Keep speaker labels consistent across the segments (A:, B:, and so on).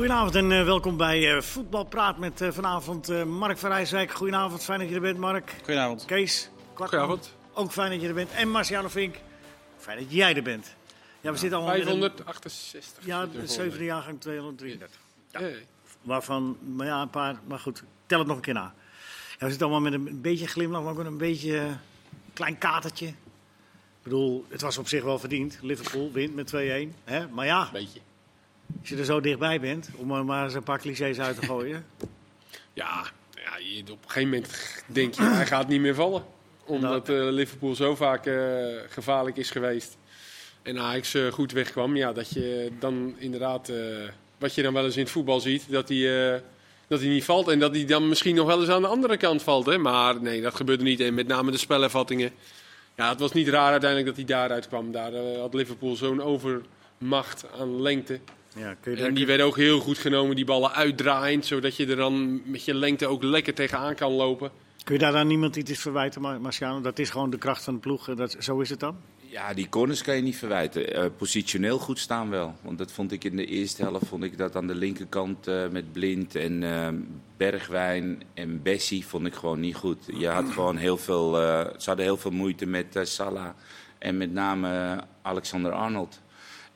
A: Goedenavond en uh, welkom bij uh, Voetbalpraat met uh, vanavond Mark van Rijswijk. Goedenavond, fijn dat je er bent Mark.
B: Goedenavond.
A: Kees.
C: Goedenavond.
A: Ook fijn dat je er bent. En Marciano Vink. Fijn dat jij er bent. Ja, we zitten allemaal
C: 568.
A: Een, ja, de zevende jaargang 233. Ja. Waarvan, maar ja, een paar, maar goed, tel het nog een keer na. Ja, we zitten allemaal met een beetje glimlach, maar ook een beetje klein katertje. Ik bedoel, het was op zich wel verdiend. Liverpool wint met 2-1. Maar ja,
C: beetje.
A: Als je er zo dichtbij bent, om er maar eens een paar clichés uit te gooien.
C: ja, ja op een gegeven moment denk je, hij gaat niet meer vallen. Omdat uh, Liverpool zo vaak uh, gevaarlijk is geweest. En Ajax uh, goed wegkwam. Ja, dat je dan inderdaad, wat je dan wel eens in het voetbal ziet, dat hij dat hij niet valt. En dat hij dan misschien nog wel eens aan de andere kant valt. Hè? Maar nee, dat gebeurde niet. En met name de spelervattingen. Ja, het was niet raar uiteindelijk dat hij daaruit kwam. Daar had Liverpool zo'n overmacht aan lengte.
A: Ja, kun je
C: en die werden ook heel goed genomen, die ballen uitdraaiend. Zodat je er dan met je lengte ook lekker tegenaan kan lopen.
A: Kun je daar dan niemand iets verwijten, Marciano? Dat is gewoon de kracht van de ploeg. Dat, zo is het dan?
D: Ja, die corners kan je niet verwijten. Uh, positioneel goed staan wel. Want dat vond ik in de eerste helft vond ik dat aan de linkerkant uh, met Blind en uh, Bergwijn en Bessie vond ik gewoon niet goed. Je had gewoon heel veel, ze hadden heel veel moeite met Salah en met name Alexander Arnold.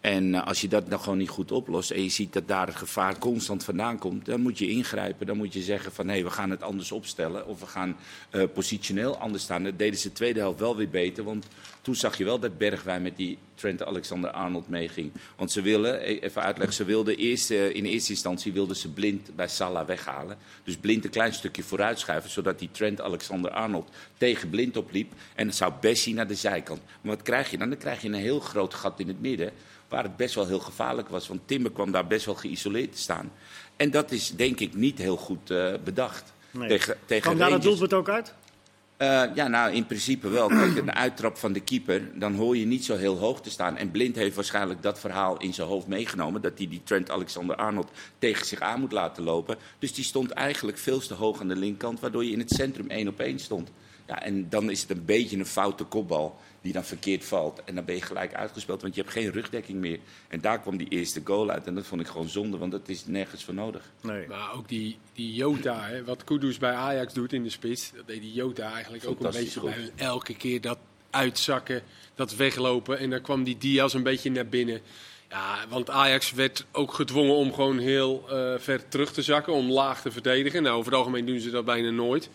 D: En als je dat dan gewoon niet goed oplost en je ziet dat daar het gevaar constant vandaan komt, dan moet je ingrijpen. Dan moet je zeggen van hé, we gaan het anders opstellen of we gaan uh, positioneel anders staan. Dat deden ze de tweede helft wel weer beter, want toen zag je wel dat Bergwijn met die Trent Alexander-Arnold meeging. Want ze willen, even uitleggen, ze wilden eerst, uh, in eerste instantie wilden ze Blind bij Salah weghalen. Dus Blind een klein stukje vooruitschuiven, zodat die Trent Alexander-Arnold tegen Blind opliep. En dan zou Bessie naar de zijkant. Maar wat krijg je dan? Dan krijg je een heel groot gat in het midden waar het best wel heel gevaarlijk was. Want Timber kwam daar best wel geïsoleerd te staan. En dat is denk ik niet heel goed uh, bedacht.
A: Nee. Tegen, tegen Kwam daar het doelpunt ook uit?
D: Uh, ja, nou in principe wel. Kijk, een uittrap van de keeper, dan hoor je niet zo heel hoog te staan. En Blind heeft waarschijnlijk dat verhaal in zijn hoofd meegenomen. Dat hij die Trent Alexander-Arnold tegen zich aan moet laten lopen. Dus die stond eigenlijk veel te hoog aan de linkerkant, waardoor je in het centrum één op één stond. Ja, en dan is het een beetje een foute kopbal die dan verkeerd valt. En dan ben je gelijk uitgespeeld, want je hebt geen rugdekking meer. En daar kwam die eerste goal uit. En dat vond ik gewoon zonde, want dat is nergens voor nodig.
C: Nee. Maar ook die, die Jota, hè, wat Kudus bij Ajax doet in de spits, dat deed die Jota eigenlijk ook een beetje bij elke keer dat uitzakken, dat weglopen. En dan kwam die Diaz een beetje naar binnen. Ja, want Ajax werd ook gedwongen om gewoon heel uh, ver terug te zakken, om laag te verdedigen. Nou, over het algemeen doen ze dat bijna nooit.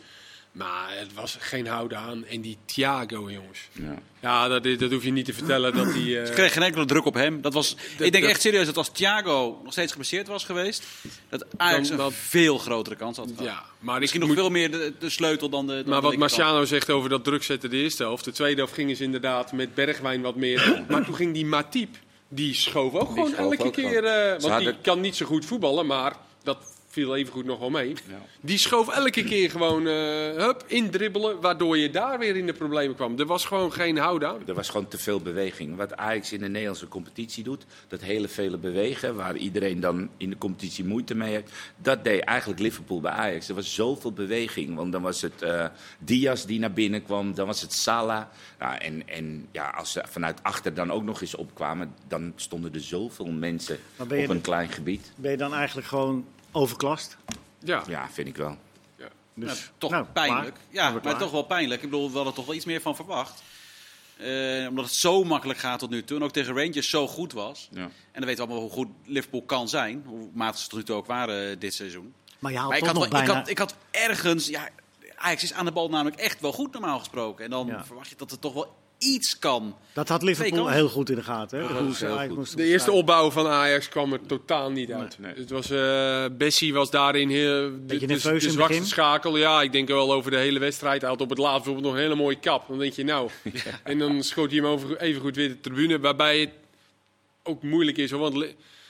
C: Maar het was geen houden aan. En die Thiago, jongens. Ja, ja dat, dat hoef je niet te vertellen. Dat die, uh...
B: Ze kregen geen enkele druk op hem. Dat was, dat, ik denk echt serieus dat als Thiago nog steeds geblesseerd was geweest... dat Ajax een veel grotere kans had gehad. Ja, maar Misschien nog moet... veel meer de, de, sleutel dan de dan
C: Maar
B: wat
C: Marciano zegt over dat druk zetten de eerste helft. De tweede helft gingen ze inderdaad met Bergwijn wat meer. maar toen ging die Matip... Die schoof ook die gewoon schoof elke ook keer. Uh, want hadden... die kan niet zo goed voetballen, maar dat viel even goed nog wel mee. Ja. Die schoof elke keer gewoon uh, hup, indribbelen, waardoor je daar weer in de problemen kwam. Er was gewoon geen houden aan.
D: Er was gewoon te veel beweging. Wat Ajax in de Nederlandse competitie doet, dat hele vele bewegen, waar iedereen dan in de competitie moeite mee heeft, dat deed eigenlijk Liverpool bij Ajax. Er was zoveel beweging, want dan was het uh, Diaz die naar binnen kwam, dan was het Salah. Nou, en, en ja, als ze vanuit achter dan ook nog eens opkwamen, dan stonden er zoveel mensen op een klein gebied.
A: Ben je dan eigenlijk gewoon overklast.
D: Ja. ja, vind ik wel.
B: Ja. Dus, nou, toch nou, pijnlijk. Ja, maar toch wel pijnlijk. Ik bedoel, we hadden toch wel iets meer van verwacht. Uh, omdat het zo makkelijk gaat tot nu toe. En ook tegen Rangers zo goed was. Ja. En dan weten we allemaal hoe goed Liverpool kan zijn. Hoe matig ze tot nu toe ook waren uh, dit seizoen.
A: Maar, je maar ik, had wel,
B: bijna... ik, had, ik had ergens... Ja, Ajax is aan de bal namelijk echt wel goed normaal gesproken. En dan ja. verwacht je dat het toch wel iets kan.
A: Dat had Liverpool heel goed in de gaten. Hè?
C: Ja, de eerste opbouw van Ajax kwam er totaal niet uit. Nee, nee. Het was, uh, Bessie was daarin heel, de, de, de zwakste schakel. Ja, ik denk wel over de hele wedstrijd. Hij had op het laatst bijvoorbeeld nog een hele mooie kap. Dan denk je nou. Ja. En dan schoot hij hem over, even goed weer de tribune. Waarbij het ook moeilijk is. Hoor, want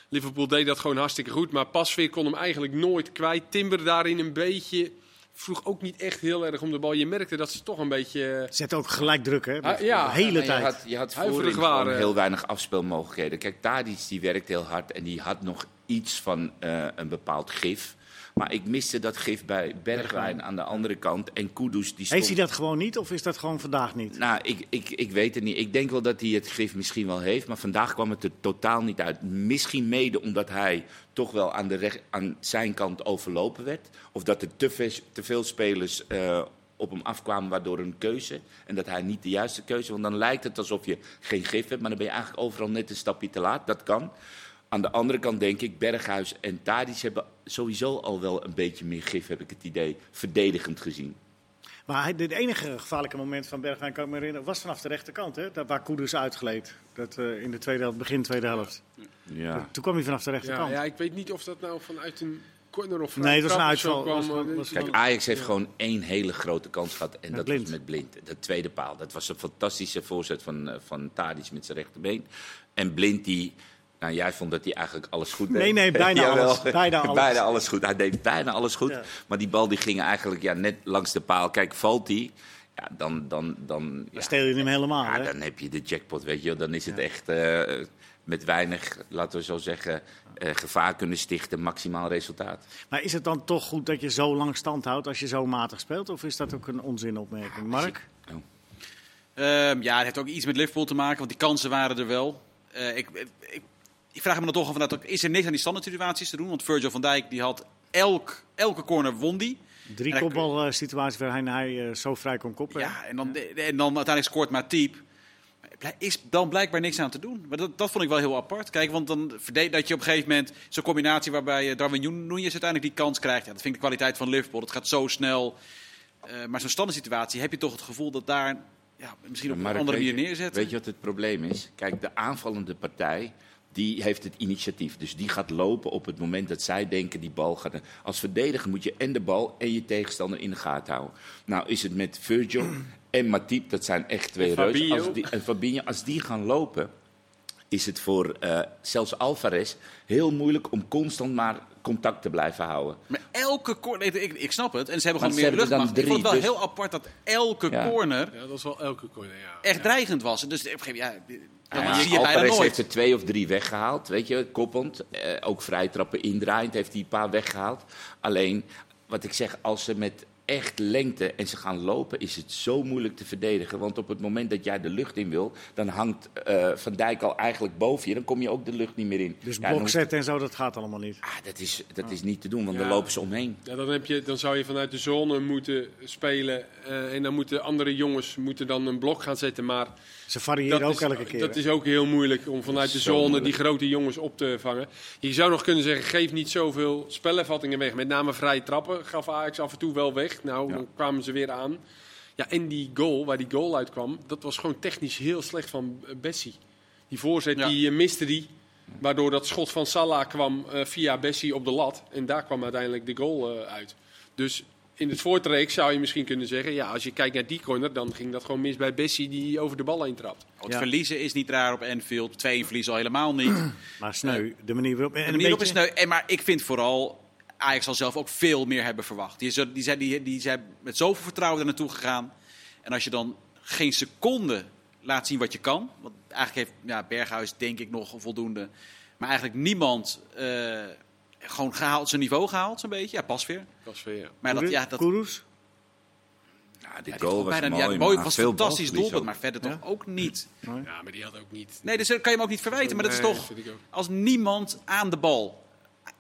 C: Liverpool deed dat gewoon hartstikke goed. Maar Pasveer kon hem eigenlijk nooit kwijt. Timber daarin een beetje vroeg ook niet echt heel erg om de bal. Je merkte dat ze toch een beetje...
A: Zet ook gelijk druk, hè? Ah, ja. De hele tijd.
D: Je had, je had voorin gewoon heel weinig afspeelmogelijkheden. Kijk, Tadic die werkt heel hard en die had nog iets van uh, een bepaald gif. Maar ik miste dat gif bij Bergwijn aan de andere kant. En Kudus die stond...
A: Heeft hij dat gewoon niet of is dat gewoon vandaag niet?
D: Nou, ik, ik, ik weet het niet. Ik denk wel dat hij het gif misschien wel heeft. Maar vandaag kwam het er totaal niet uit. Misschien mede omdat hij toch wel aan, de recht, aan zijn kant overlopen werd. Of dat er te veel, te veel spelers uh, op hem afkwamen, waardoor een keuze. En dat hij niet de juiste keuze. Want dan lijkt het alsof je geen gif hebt, maar dan ben je eigenlijk overal net een stapje te laat. Dat kan. Aan de andere kant denk ik, Berghuis en Tadic hebben sowieso al wel een beetje meer gif, heb ik het idee, verdedigend gezien.
A: Maar het enige gevaarlijke moment van Bergwijn, kan ik me herinneren, was vanaf de rechterkant. Hè? Daar waar Koeders uitgleed. Dat, uh, in de tweede helft, begin tweede helft. Ja. Toen kwam hij vanaf de rechterkant.
C: Ja, ja, ik weet niet of dat nou vanuit een corner of
A: Nee, dat was een uitval.
D: Kwam, Kijk, Ajax heeft gewoon één hele grote kans gehad. En dat was met Blind. De tweede paal. Dat was een fantastische voorzet van, uh, van Tadic met zijn rechterbeen. En Blind die nou, jij vond dat hij eigenlijk alles goed deed.
A: Nee, nee, bijna alles. Bijna alles.
D: bijna alles goed. Hij deed bijna alles goed. Maar die bal die ging eigenlijk ja, net langs de paal. Kijk, valt hij, ja, dan... Dan, dan,
A: ja, steel je hem helemaal,
D: Ja, dan heb je de jackpot, weet je Dan is het echt uh, met weinig, laten we zo zeggen, uh, gevaar kunnen stichten, maximaal resultaat.
A: Maar is het dan toch goed dat je zo lang stand houdt als je zo matig speelt? Of is dat ook een onzinopmerking? Mark? Oh.
B: Uh, ja, het heeft ook iets met Liverpool te maken, want die kansen waren er wel. Uh, ik, ik, ik vraag me dan toch af, dat is er niks aan die standaard situaties te doen? Want Virgil van Dijk die had elk, elke corner won die.
A: Drie kopbalsituaties waarin hij uh, zo vrij kon koppen.
B: Ja, en dan, en dan uiteindelijk scoort Matip. Is dan blijkbaar niks aan te doen. Maar dat, dat vond ik wel heel apart. Kijk, want dan verdeed dat je op een gegeven moment zo'n combinatie waarbij uh, Darwin Núñez uiteindelijk die kans krijgt. Ja, dat vind ik de kwaliteit van Liverpool. Dat gaat zo snel. Uh, maar zo'n standaard situatie heb je toch het gevoel dat daar ja, misschien op een andere manier neerzetten.
D: Weet je wat het probleem is? Kijk, de aanvallende partij die heeft het initiatief. Dus die gaat lopen op het moment dat zij denken die bal gaat. Als verdediger moet je en de bal en je tegenstander in de gaten houden. Nou is het met Virgil en Matip, dat zijn echt twee reuzen. Als die, en Fabinho, als die gaan lopen, is het voor uh, zelfs Alvarez heel moeilijk om constant maar contact te blijven houden.
B: Maar elke corner, ik, ik, snap het, en ze hebben gewoon meer luchtmacht. Drie, ik vond het wel dus... heel apart dat elke corner...
C: Ja, dat was wel elke corner, ja.
B: Echt
C: ja.
B: dreigend was. Dus op een gegeven moment, ja,
D: ja, zie je Alvarez heeft er twee of drie weggehaald, weet je, koppend. Eh, ook vrij trappen indraaiend heeft hij een paar weggehaald. Alleen, wat ik zeg, als ze met echt lengte en ze gaan lopen, is het zo moeilijk te verdedigen. Want op het moment dat jij de lucht in wil, dan hangt uh, Van Dijk al eigenlijk boven je. Dan kom je ook de lucht niet meer in.
A: Dus ja, blokzetten en zo, dat gaat allemaal niet?
D: Ah, dat is, dat is niet te doen, want ja. dan lopen ze omheen.
C: Ja, dan, heb je, dan zou je vanuit de zone moeten spelen. Uh, en dan moeten andere jongens moeten dan een blok gaan zetten. Maar
A: ze variëren ook elke keer.
C: Dat is ook heel moeilijk om vanuit de zone moeilijk. die grote jongens op te vangen. Je zou nog kunnen zeggen, geef niet zoveel spelervattingen weg. Met name vrije trappen gaf Ajax af en toe wel weg. Nou, ja. dan kwamen ze weer aan. Ja, en die goal, waar die goal uitkwam, dat was gewoon technisch heel slecht van Bessie. Die voorzet, ja. die uh, miste die. Waardoor dat schot van Salah kwam uh, via Bessie op de lat. En daar kwam uiteindelijk de goal uh, uit. Dus in het voortrek zou je misschien kunnen zeggen... ja, als je kijkt naar die corner, dan ging dat gewoon mis bij Bessie... die over de bal heen trapt.
B: Het ja. verliezen is niet raar op Enfield. Twee verliezen al helemaal niet.
A: maar sneu, de manier waarop...
B: En de manier waarop beetje... is sneu. En, maar ik vind vooral... Ajax zal zelf ook veel meer hebben verwacht. Die, die, die, die, die zijn met zoveel vertrouwen er naartoe gegaan. En als je dan geen seconde laat zien wat je kan... want eigenlijk heeft ja, Berghuis denk ik nog voldoende... maar eigenlijk niemand... Uh, gewoon gehaald, zijn niveau gehaald, zo'n beetje. Ja, pas weer.
C: Pas weer, ja.
B: Maar dat, ja, dat...
A: Kourous?
D: Ja, die goal was bijna, mooi,
B: ja, mooi was een fantastisch doelpunt, maar verder ja? toch ook niet.
C: Ja, maar die had ook niet...
B: Nee, dus kan je hem ook niet verwijten. Maar dat is toch als niemand aan de bal...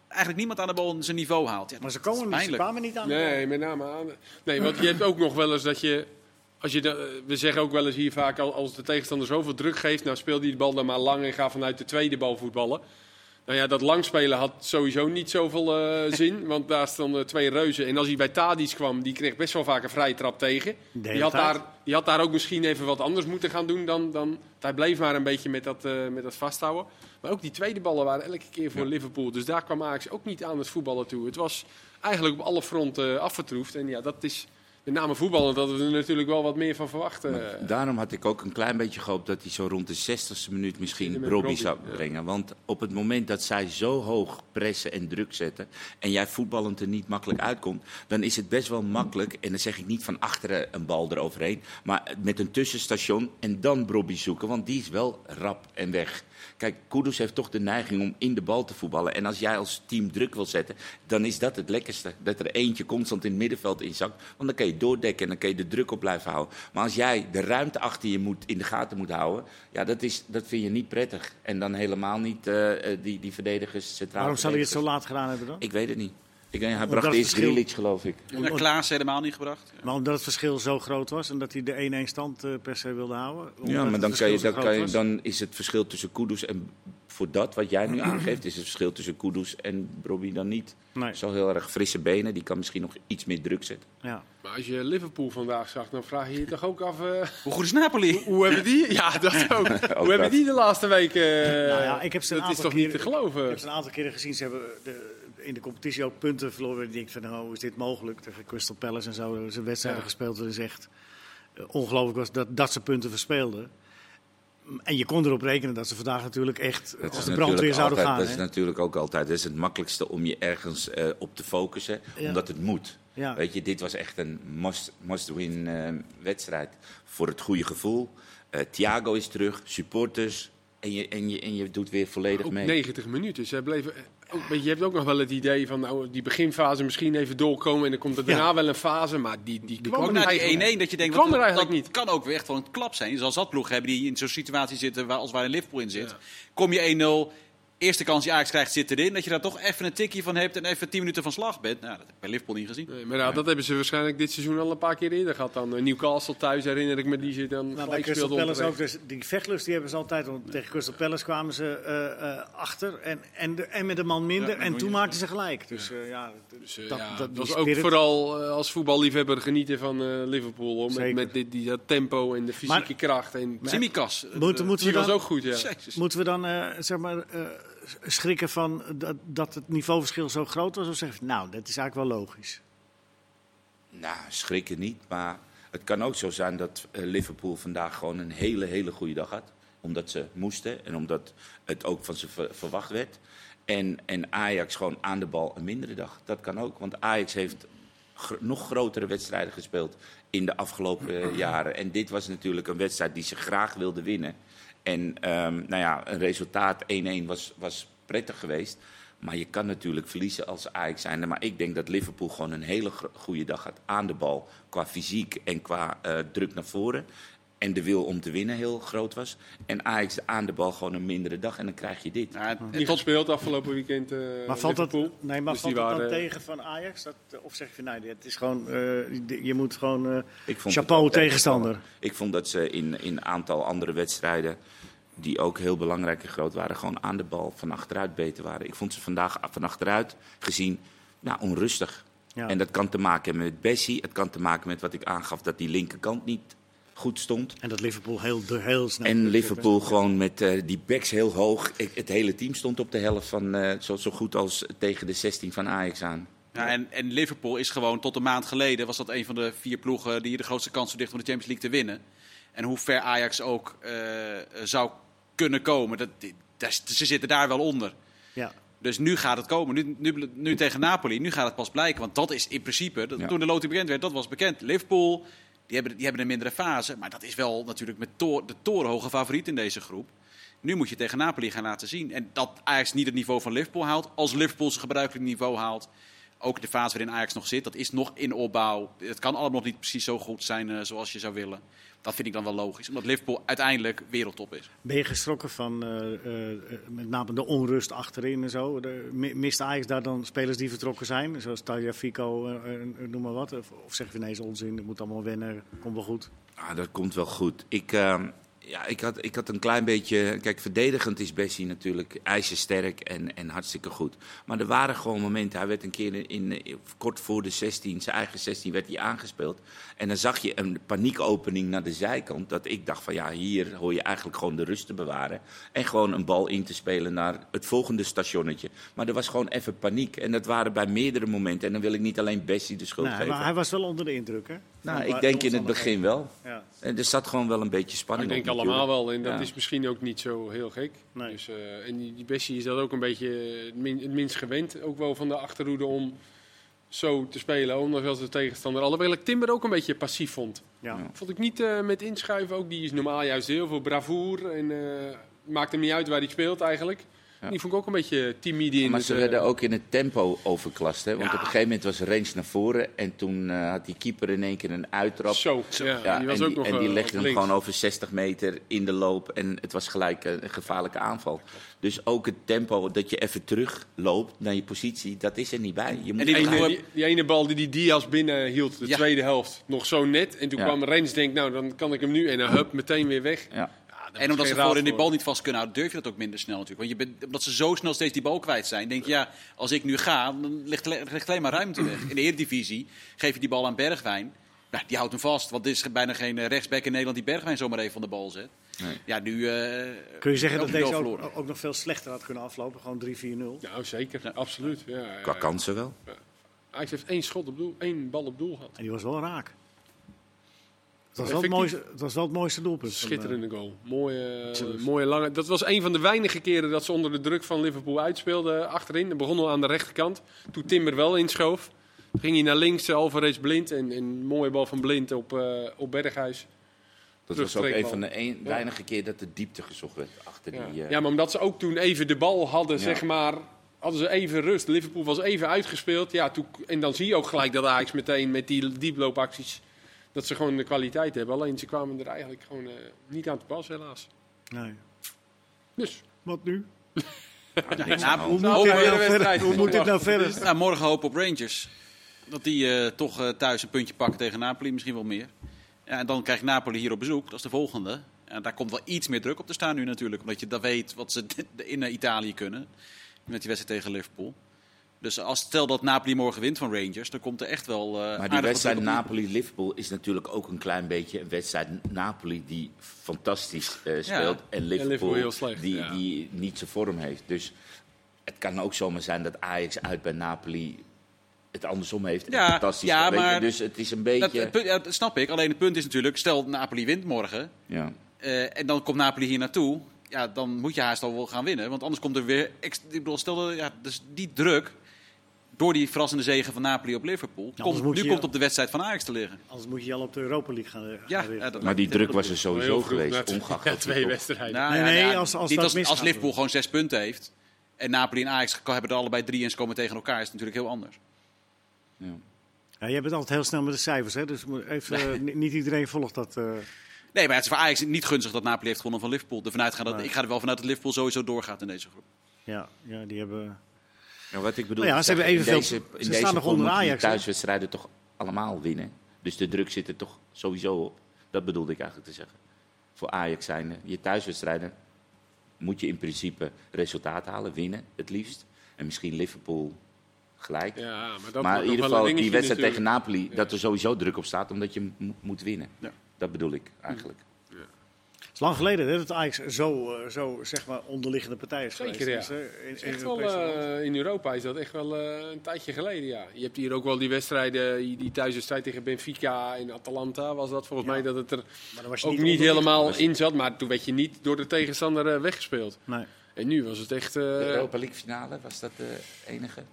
B: Eigenlijk niemand aan de bal zijn niveau haalt. Ja,
A: maar ze, komen, ze kwamen niet aan de
C: nee,
A: bal.
C: Nee, met name aan... Nee, want je hebt ook nog wel eens dat je... Als je de, we zeggen ook wel eens hier vaak, als de tegenstander zoveel druk geeft... nou speelt die de bal dan maar lang en ga vanuit de tweede bal voetballen. Nou ja, dat langspelen had sowieso niet zoveel uh, zin. Want daar stonden twee reuzen. En als hij bij Tadic kwam, die kreeg best wel vaak een vrije trap tegen. Die had, daar, die had daar ook misschien even wat anders moeten gaan doen dan... dan hij bleef maar een beetje met dat, uh, met dat vasthouden. Maar ook die tweede ballen waren elke keer voor ja. Liverpool. Dus daar kwam Ajax ook niet aan het voetballen toe. Het was eigenlijk op alle fronten uh, afgetroefd. En ja, dat is met name voetballen, dat we er natuurlijk wel wat meer van verwachten.
D: Maar daarom had ik ook een klein beetje gehoopt dat hij zo rond de 60ste minuut misschien Robbie zou brengen. Ja. Want op het moment dat zij zo hoog pressen en druk zetten en jij voetballend er niet makkelijk uitkomt, dan is het best wel makkelijk, en dan zeg ik niet van achteren een bal eroverheen, maar met een tussenstation en dan Robbie zoeken, want die is wel rap en weg. Kijk, Kudus heeft toch de neiging om in de bal te voetballen. En als jij als team druk wil zetten, dan is dat het lekkerste. Dat er eentje constant in het middenveld inzakt. Want dan kan je doordekken en dan kan je de druk op blijven houden. Maar als jij de ruimte achter je moet, in de gaten moet houden, ja, dat, is, dat vind je niet prettig. En dan helemaal niet uh, die, die verdedigers centraal.
A: Waarom zal hij het zo laat gedaan hebben dan?
D: Ik weet het niet. Ik, hij bracht eerst Grilic, geloof ik.
B: En Klaas helemaal niet gebracht.
A: Maar omdat het verschil zo groot was en dat hij de 1-1 stand uh, per se wilde houden.
D: Ja, maar dan, kan je, dan, kan je, dan is het verschil tussen Kudus en voor dat wat jij nu aangeeft, is het verschil tussen Kudus en Robbie dan niet. Nee. Zo heel erg frisse benen, die kan misschien nog iets meer druk zetten.
C: Ja. Maar als je Liverpool vandaag zag, dan vraag je je toch ook af... Uh,
B: hoe goed is Napoli?
C: Hoe, hebben die... Ja, dat ook. hoe hebben die de laatste weken... Uh,
A: nou ja, ik heb ze
C: dat is toch niet te geloven?
A: Ik heb ze een aantal keren gezien. Ze hebben de, in de competitie ook punten verloren. Ik denk van, nou, hoe is dit mogelijk? Tegen Crystal Palace en zo. Ze wedstrijden gespeeld waarin is echt uh, ongelooflijk was dat, dat ze punten verspeelden. En je kon erop rekenen dat ze vandaag natuurlijk echt dat als de brandweer zouden
D: altijd,
A: gaan.
D: Dat is natuurlijk ook altijd dat is het makkelijkste om je ergens uh, op te focussen, ja. omdat het moet. Ja. Weet je, dit was echt een must-win must uh, wedstrijd voor het goede gevoel. Uh, Thiago is terug, supporters. En je, en, je, en je doet weer volledig mee.
C: 90 minuten. Ze bleven ook, je hebt ook nog wel het idee van nou, die beginfase misschien even doorkomen en dan komt er daarna ja. wel een fase, maar die, die,
B: die kwam naar die 1-1 dat je denkt,
C: kwam er eigenlijk
B: dat
C: niet.
B: kan ook weer echt gewoon een klap zijn. Zoals dat ploeg hebben die in zo'n situatie zitten waar, als waar een Liverpool in zit. Ja. Kom je 1-0, eerste kans die Ajax krijgt zit erin. Dat je daar toch even een tikje van hebt en even 10 minuten van slag bent. Nou, dat heb ik bij Liverpool niet gezien.
C: Nee, maar nou, dat hebben ze waarschijnlijk dit seizoen al een paar keer eerder gehad. Dan uh, Newcastle thuis herinner ik me, die zit dan
A: nou, bij Crystal Palace ook. Dus die vechtlust die hebben ze altijd. Want tegen Crystal Palace kwamen ze uh, uh, achter en, en, de, en met een man minder. Ja, en toen maakten ze gelijk. Dus ja, ja,
C: dus, dat, ja, dat, was ook vooral als voetballiefhebber genieten van Liverpool. Hoor, met, met dit, die, dat tempo en de fysieke maar, kracht. En
B: Simikas.
C: Moeten, moeten die was ook goed, ja.
A: Moeten we dan, zeg maar schrikken van dat, dat het niveauverschil zo groot was? Of zeg nou, dat is eigenlijk wel logisch?
D: Nou, schrikken niet. Maar het kan ook zo zijn dat Liverpool vandaag gewoon een hele, hele goede dag had. Omdat ze moesten en omdat het ook van ze verwacht werd. En, en Ajax gewoon aan de bal een mindere dag. Dat kan ook. Want Ajax heeft nog grotere wedstrijden gespeeld in de afgelopen jaren. En dit was natuurlijk een wedstrijd die ze graag wilden winnen. En um, nou ja, een resultaat 1-1 was, was prettig geweest. Maar je kan natuurlijk verliezen als Ajax zijnde. Maar ik denk dat Liverpool gewoon een hele goede dag had aan de bal. Qua fysiek en qua uh, druk naar voren. En de wil om te winnen heel groot was. En Ajax aan de bal gewoon een mindere dag. En dan krijg je dit.
C: Ja, het tot speelt afgelopen weekend uh,
A: Maar valt
C: Liverpool.
A: dat, nee, maar dus valt dat dan tegen van Ajax? Dat, of zeg je, nee, het is gewoon, uh, je moet gewoon uh, chapeau tegenstander.
D: Ik vond dat ze in een aantal andere wedstrijden die ook heel belangrijk en groot waren, gewoon aan de bal van achteruit beter waren. Ik vond ze vandaag van achteruit gezien nou, onrustig. Ja. En dat kan te maken hebben met Bessie. Het kan te maken met wat ik aangaf, dat die linkerkant niet goed stond.
A: En dat Liverpool heel, heel snel...
D: En Liverpool gewoon met uh, die backs heel hoog. Ik, het hele team stond op de helft van uh, zo, zo goed als tegen de 16 van Ajax aan.
B: Ja, en, en Liverpool is gewoon tot een maand geleden... was dat een van de vier ploegen die de grootste kans verdicht om de Champions League te winnen. En hoe ver Ajax ook uh, zou kunnen komen. Dat, dat, ze zitten daar wel onder.
A: Ja.
B: Dus nu gaat het komen. Nu, nu, nu, tegen Napoli, nu gaat het pas blijken. Want dat is in principe, dat, ja. toen de loting bekend werd, dat was bekend. Liverpool, die hebben, die hebben een mindere fase. Maar dat is wel natuurlijk met to de torenhoge favoriet in deze groep. Nu moet je tegen Napoli gaan laten zien. En dat Ajax niet het niveau van Liverpool haalt. Als Liverpool zijn gebruikelijk niveau haalt. Ook de fase waarin Ajax nog zit, dat is nog in opbouw. Het kan allemaal nog niet precies zo goed zijn uh, zoals je zou willen. Dat vind ik dan wel logisch, omdat Liverpool uiteindelijk wereldtop is.
A: Ben je geschrokken van uh, uh, met name de onrust achterin en zo? De, mist Ajax daar dan spelers die vertrokken zijn? Zoals Talia Fico, noem maar wat. Of, of zeg je nee, is onzin, het moet allemaal wennen, komt wel goed?
D: Ah, dat komt wel goed. Ik, ehm, ja, ik had, ik had een klein beetje. Kijk, verdedigend is Bessie natuurlijk ijzersterk en, en hartstikke goed. Maar er waren gewoon momenten. Hij werd een keer in, in, kort voor de 16, zijn eigen 16, werd hij aangespeeld. En dan zag je een paniekopening naar de zijkant. Dat ik dacht van ja, hier hoor je eigenlijk gewoon de rust te bewaren. En gewoon een bal in te spelen naar het volgende stationnetje. Maar er was gewoon even paniek. En dat waren bij meerdere momenten. En dan wil ik niet alleen Bessie de schuld
A: nee,
D: geven.
A: Maar hij was wel onder de indruk, hè?
D: Nou, ik denk in het begin wel. Ja. En er zat gewoon wel een beetje spanning
C: ik denk op, allemaal wel. En dat ja. is misschien ook niet zo heel gek. Nee. Dus, uh, en die, die Bessie is dat ook een beetje het, min, het minst gewend. Ook wel van de achterhoede om zo te spelen. Ondanks de tegenstander. Alhoewel ik Timber ook een beetje passief vond. Ja. Vond ik niet uh, met inschuiven ook. Die is normaal juist heel veel bravoer. En uh, maakt hem niet uit waar hij speelt eigenlijk. Die vond ik ook een beetje timide in.
D: Maar ze werden ook in het tempo overklast. Hè? Want op een gegeven moment was Rens naar voren. En toen uh, had die keeper in één keer een uittrap.
C: Zo, ja. die was
D: en,
C: ook nog,
D: en die legde hem gewoon over 60 meter in de loop. En het was gelijk een gevaarlijke aanval. Dus ook het tempo dat je even terugloopt naar je positie, dat is er niet bij. Je
C: moet en die, ene, die, ene bal die die Diaz binnen hield, de tweede helft, nog zo net. En toen kwam Rens, denk nou dan kan ik hem nu. En dan hup, meteen weer weg.
B: Ja en omdat ze voorin die bal niet vast kunnen houden, durf je dat ook minder snel natuurlijk. Want je bent, omdat ze zo snel steeds die bal kwijt zijn, denk je, ja, als ik nu ga, dan ligt, ligt alleen maar ruimte weg. In de Eredivisie geef je die bal aan Bergwijn. Nou, die houdt hem vast, want er is bijna geen eh, rechtsback in Nederland die Bergwijn zomaar even van de bal zet. Nee. Ja, nu, uh,
A: Kun je zeggen dat deze ook, ook, nog veel slechter had kunnen aflopen? Gewoon 3-4-0?
C: Nou, zeker. Ja. Absoluut. Ja,
D: Qua kansen wel.
C: Hij heeft één schot op doel, één bal op doel gehad.
A: En die was wel raak was, wel het mooiste, het was wel het mooiste doelpunt.
C: Schitterende eh, goal. Mooie, mooie lange. Dat was een van de weinige keren dat ze onder de druk van Liverpool uitspeelden achterin. Dat begon al aan de rechterkant. Toen Timber wel inschoof. Toen ging hij naar links, Alvarez blind. En een mooie bal van blind op, uh, op Berghuis.
D: Dat was ook een van de een, weinige keer dat de diepte gezocht werd achter
C: ja.
D: die... Uh...
C: Ja, maar omdat ze ook toen even de bal hadden, zeg maar hadden ze even rust. Liverpool was even uitgespeeld. Ja, toen, en dan zie je ook gelijk dat Ajax meteen met die dieploopacties dat ze gewoon de kwaliteit hebben. Alleen ze kwamen er eigenlijk gewoon uh, niet aan te pas, helaas.
A: Nee.
C: Dus.
A: Wat nu?
B: nou,
A: hoe, moet dit nou verder? hoe moet dit nou verder?
B: Nou, morgen hoop op Rangers. Dat die uh, toch uh, thuis een puntje pakken tegen Napoli, misschien wel meer. Ja, en dan krijgt Napoli hier op bezoek, dat is de volgende. En daar komt wel iets meer druk op te staan nu natuurlijk. Omdat je dan weet wat ze in Italië kunnen. Met die wedstrijd tegen Liverpool. Dus als stel dat Napoli morgen wint van Rangers, dan komt er echt wel. Uh,
D: maar die wedstrijd Napoli-Liverpool is natuurlijk ook een klein beetje een wedstrijd Napoli die fantastisch uh, speelt. En Liverpool, slecht, die, ja. die niet zijn vorm heeft. Dus het kan ook zomaar zijn dat Ajax uit bij Napoli het andersom heeft. Ja, fantastisch. Ja, maar, dus het is een beetje.
B: Dat, ja, dat snap ik. Alleen het punt is natuurlijk, stel Napoli wint morgen. Ja. Uh, en dan komt Napoli hier naartoe. Ja, dan moet je haast al wel gaan winnen. Want anders komt er weer. Ik bedoel, stel, ja, dus die druk door die verrassende zegen van Napoli op Liverpool. komt, nu komt op de wedstrijd van Ajax te liggen.
A: Anders moet je al op de Europa League gaan.
B: ja,
A: ja
D: maar die druk was er sowieso geweest. Ongeacht
C: twee wedstrijden.
B: Nou, nee, nee, als, als, als, als Liverpool gewoon zes punten heeft. En Napoli en Ajax hebben er allebei drie en ze komen tegen elkaar. Is het natuurlijk heel anders.
A: Ja. Ja, jij bent altijd heel snel met de cijfers, hè? dus even, nee. niet iedereen volgt dat. Uh...
B: Nee, maar het is voor Ajax niet gunstig dat Napoli heeft gewonnen van Liverpool. Ervan uitgaan dat, Ik ga er wel vanuit dat Liverpool sowieso doorgaat in deze groep.
A: Ja, ja die hebben
D: ja, wat ik bedoel,
A: nou ja, ze hebben evenveel.
D: Deze, in ze staan nog onder Ajax. thuiswedstrijden toch allemaal winnen. Dus de druk zit er toch sowieso op. Dat bedoelde ik eigenlijk te zeggen. Voor Ajax zijn je thuiswedstrijden moet je in principe resultaat halen, winnen het liefst. En misschien Liverpool gelijk. Ja, maar, dat maar in ieder geval die wedstrijd tegen Napoli, dat er sowieso druk op staat omdat je moet winnen. Ja. Dat bedoel ik eigenlijk
A: is lang geleden hè, dat Ajax zo, uh, zo zeg maar onderliggende partij is
C: Zeker, geweest. ja. in, in, wel, uh, in, Europa is dat echt wel uh, een tijdje geleden, ja. Je hebt hier ook wel die wedstrijden, die thuiswedstrijd tegen Benfica in Atalanta was dat volgens ja. mij, dat het er ook niet, niet helemaal in zat. Maar toen werd je niet door de tegenstander weggespeeld.
A: Nee.
C: En nu was het echt...
D: de Europa League finale, was dat de enige?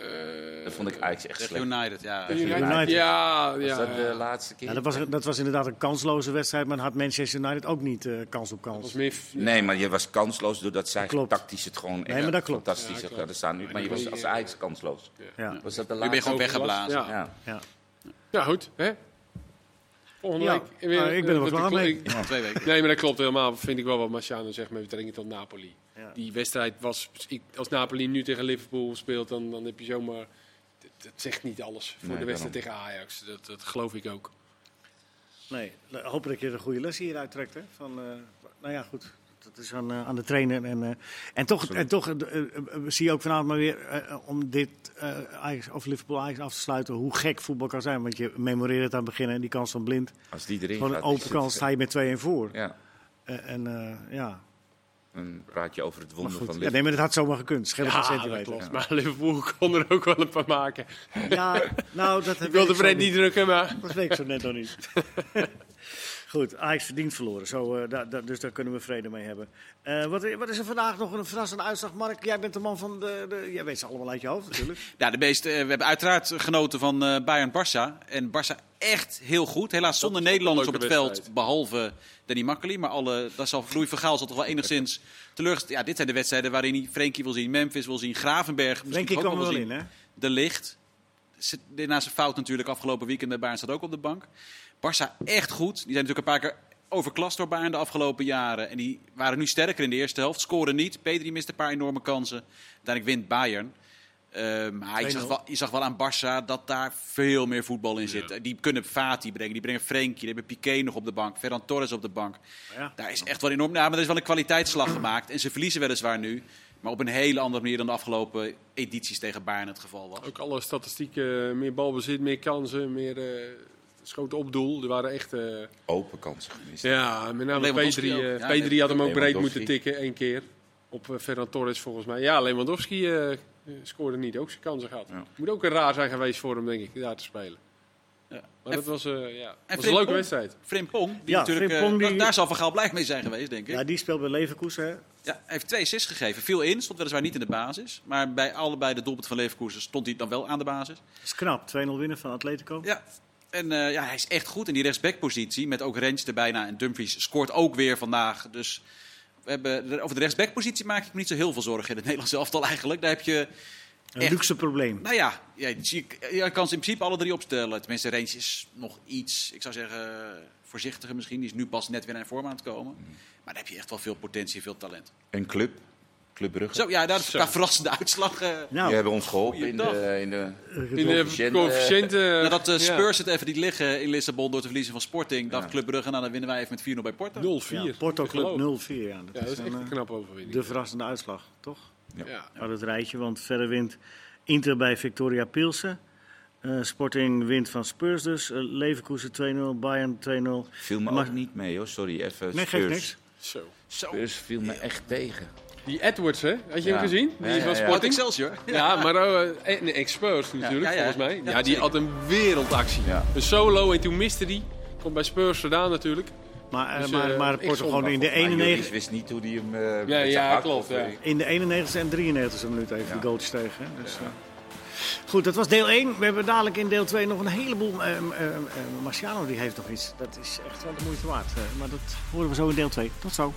D: Uh, dat vond ik eigenlijk echt slecht.
B: United, ja.
C: United. Ja, ja.
D: Was dat de laatste keer?
A: Ja, dat, was, dat was inderdaad een kansloze wedstrijd, maar had Manchester United ook niet uh, kans op kans.
D: Nee, maar je was kansloos doordat zij
A: klopt.
D: tactisch het gewoon
A: nee, maar dat klopt.
D: fantastisch ja, hadden staan. Nu, maar je was als Ajax kansloos.
A: Ja.
D: Was dat de laatste?
B: Nu ben je gewoon weggeblazen.
C: Ja. Ja. ja. goed. Hè? Volgende
A: ja, week. Weer, ik ben er wel klaar mee.
B: Ja, twee weken.
C: Nee, maar dat klopt helemaal. Vind ik wel wat Marciano zegt met betrekking tot Napoli. Ja. Die wedstrijd was... Als Napoli nu tegen Liverpool speelt, dan, dan heb je zomaar het zegt niet alles voor de wedstrijd tegen Ajax. Dat, dat geloof ik ook.
A: Nee, hopelijk dat je een goede les hieruit trekt. Hè? Van, uh, nou ja, goed. Dat is aan, uh, aan de trainer. En, uh, en toch, en toch zie je ook vanavond maar weer, om dit Ajax, of Liverpool Ajax af te sluiten, hoe gek voetbal kan zijn. Want je memoreert het aan het begin en die kans van blind.
D: Als die erin
A: Gewoon een open kans sta je met 2-1 voor.
D: Ja.
A: en ja,
D: dan praat je over het wonder van Liverpool.
A: Ja, nee, maar dat had zomaar gekund. Schillen ja, centimeter.
C: klopt. Maar Liverpool kon er ook wel een paar maken.
A: Ja, nou, dat
C: ik wilde Fred niet drukken, maar...
A: Dat weet ik zo net nog niet. Goed, Ajax verdient verloren. Zo, uh, da, da, dus daar kunnen we vrede mee hebben. Uh, wat, wat, is er vandaag nog een verrassende uitslag? Mark, jij bent de man van de... de jij weet ze allemaal uit je hoofd natuurlijk.
B: ja, de meeste, uh, we hebben uiteraard genoten van Bayern-Barça. En Barça echt heel goed. Helaas zonder Nederlanders op het veld, behalve Danny Makkely. Maar alle, dat zal, Louis Vergaal zal toch wel enigszins teleurgesteld... Ja, dit zijn de wedstrijden waarin hij Frenkie wil zien, Memphis wil zien, Gravenberg...
A: Frenkie kwam er wel in, hè?
B: De Licht. Na zijn fout natuurlijk afgelopen weekend. Bayern staat ook op de bank. Barça echt goed. Die zijn natuurlijk een paar keer overklast door Bayern de afgelopen jaren. En die waren nu sterker in de eerste helft. Scoren niet. Pedri mist een paar enorme kansen. Uiteindelijk wint Bayern. Uh, maar je zag, wel, je zag wel aan Barça dat daar veel meer voetbal in zit. Die kunnen Fati brengen, die brengen Frenkie, die hebben Piqué nog op de bank, Ferran Torres op de bank. Ja. Daar is echt wel enorm. Ja, maar er is wel een kwaliteitsslag gemaakt. En ze verliezen weliswaar nu. Maar op een hele andere manier dan de afgelopen edities tegen Bayern het geval was.
C: Ook alle statistieken, meer balbezit, meer kansen, meer... Uh schoten op doel. Er waren echt... Uh...
D: Open kansen gemist.
C: Ja, met name P3, uh, ja, P3 had hem ook breed moeten tikken, één keer. Op uh, Ferran Torres volgens mij. Ja, Lewandowski scoorde niet, ook zijn kansen gehad. Ja. Moet ook een raar zijn geweest voor hem, denk ik, daar te spelen. Ja. Maar dat was, uh, ja, was een leuke wedstrijd.
B: Frimpong, die ja, natuurlijk, Frimpong, die... daar zal Van Gaal blij mee zijn geweest, denk ik.
A: Ja, die speelt bij Leverkusen. Hè?
B: Ja, hij heeft twee assists gegeven. Viel in, stond weliswaar niet in de basis. Maar bij allebei de doelpunten van Leverkusen stond hij dan wel aan de basis. Dat
A: is knap, 2-0 winnen van Atletico.
B: Ja, en uh, ja, hij is echt goed in die rechtsbackpositie. Met ook Rens erbij. Nou, en Dumfries scoort ook weer vandaag. Dus we hebben, over de rechtsbackpositie maak ik me niet zo heel veel zorgen in het Nederlands elftal eigenlijk. Daar heb je...
A: Een luxe probleem.
B: Nou ja, je, je, kan ze in principe alle drie opstellen. Tenminste, Rens is nog iets, ik zou zeggen, voorzichtiger misschien. Die is nu pas net weer naar vorm aan het komen. Mhm. Maar daar heb je echt wel veel potentie, veel talent.
D: Een club Club Brugge.
B: Zo, ja, daar is een verrassende uitslag. Uh,
D: nou, die hebben ons geholpen in de, in de,
C: in de coëfficiënten.
B: Nadat uh, Spurs het even niet liggen in Lissabon door te verliezen van Sporting, dacht Club Brugge, nou dan winnen wij even met 4-0 bij Porto.
C: 0-4.
A: Ja, Porto Club 0-4,
C: ja. Dat, is, echt een knap overwinning.
A: De verrassende uitslag, toch? Ja. ja. het rijtje, want verder wint Inter bij Victoria Pilsen. Uh, Sporting wint van Spurs dus. Uh, Leverkusen 2-0, Bayern 2-0.
D: Viel me maar... ook niet mee hoor, sorry. Even
A: nee, geeft niks.
C: Zo.
D: Spurs viel me echt tegen.
C: Die Edwards, hè? Had je hem gezien? Die
B: is
C: van
B: Sporting. Excelsior.
C: Ja, maar uh, nee, Exposed natuurlijk, volgens mij. Ja, die had een wereldactie. Een solo en toen miste die. Komt bij Spurs vandaan natuurlijk.
A: Maar, dus, maar, maar Porto gewoon in de 91...
D: Ik wist niet hoe die hem uh,
C: Ja, ja klopt. Ja.
A: In de 91 en 93 minuut even de goaltjes tegen. Dus, uh. Goed, dat was deel 1. We hebben dadelijk in deel 2 nog een heleboel... Uh, Marciano die heeft nog iets. Dat is echt wel de moeite waard. maar dat horen we zo in deel 2. Tot zo.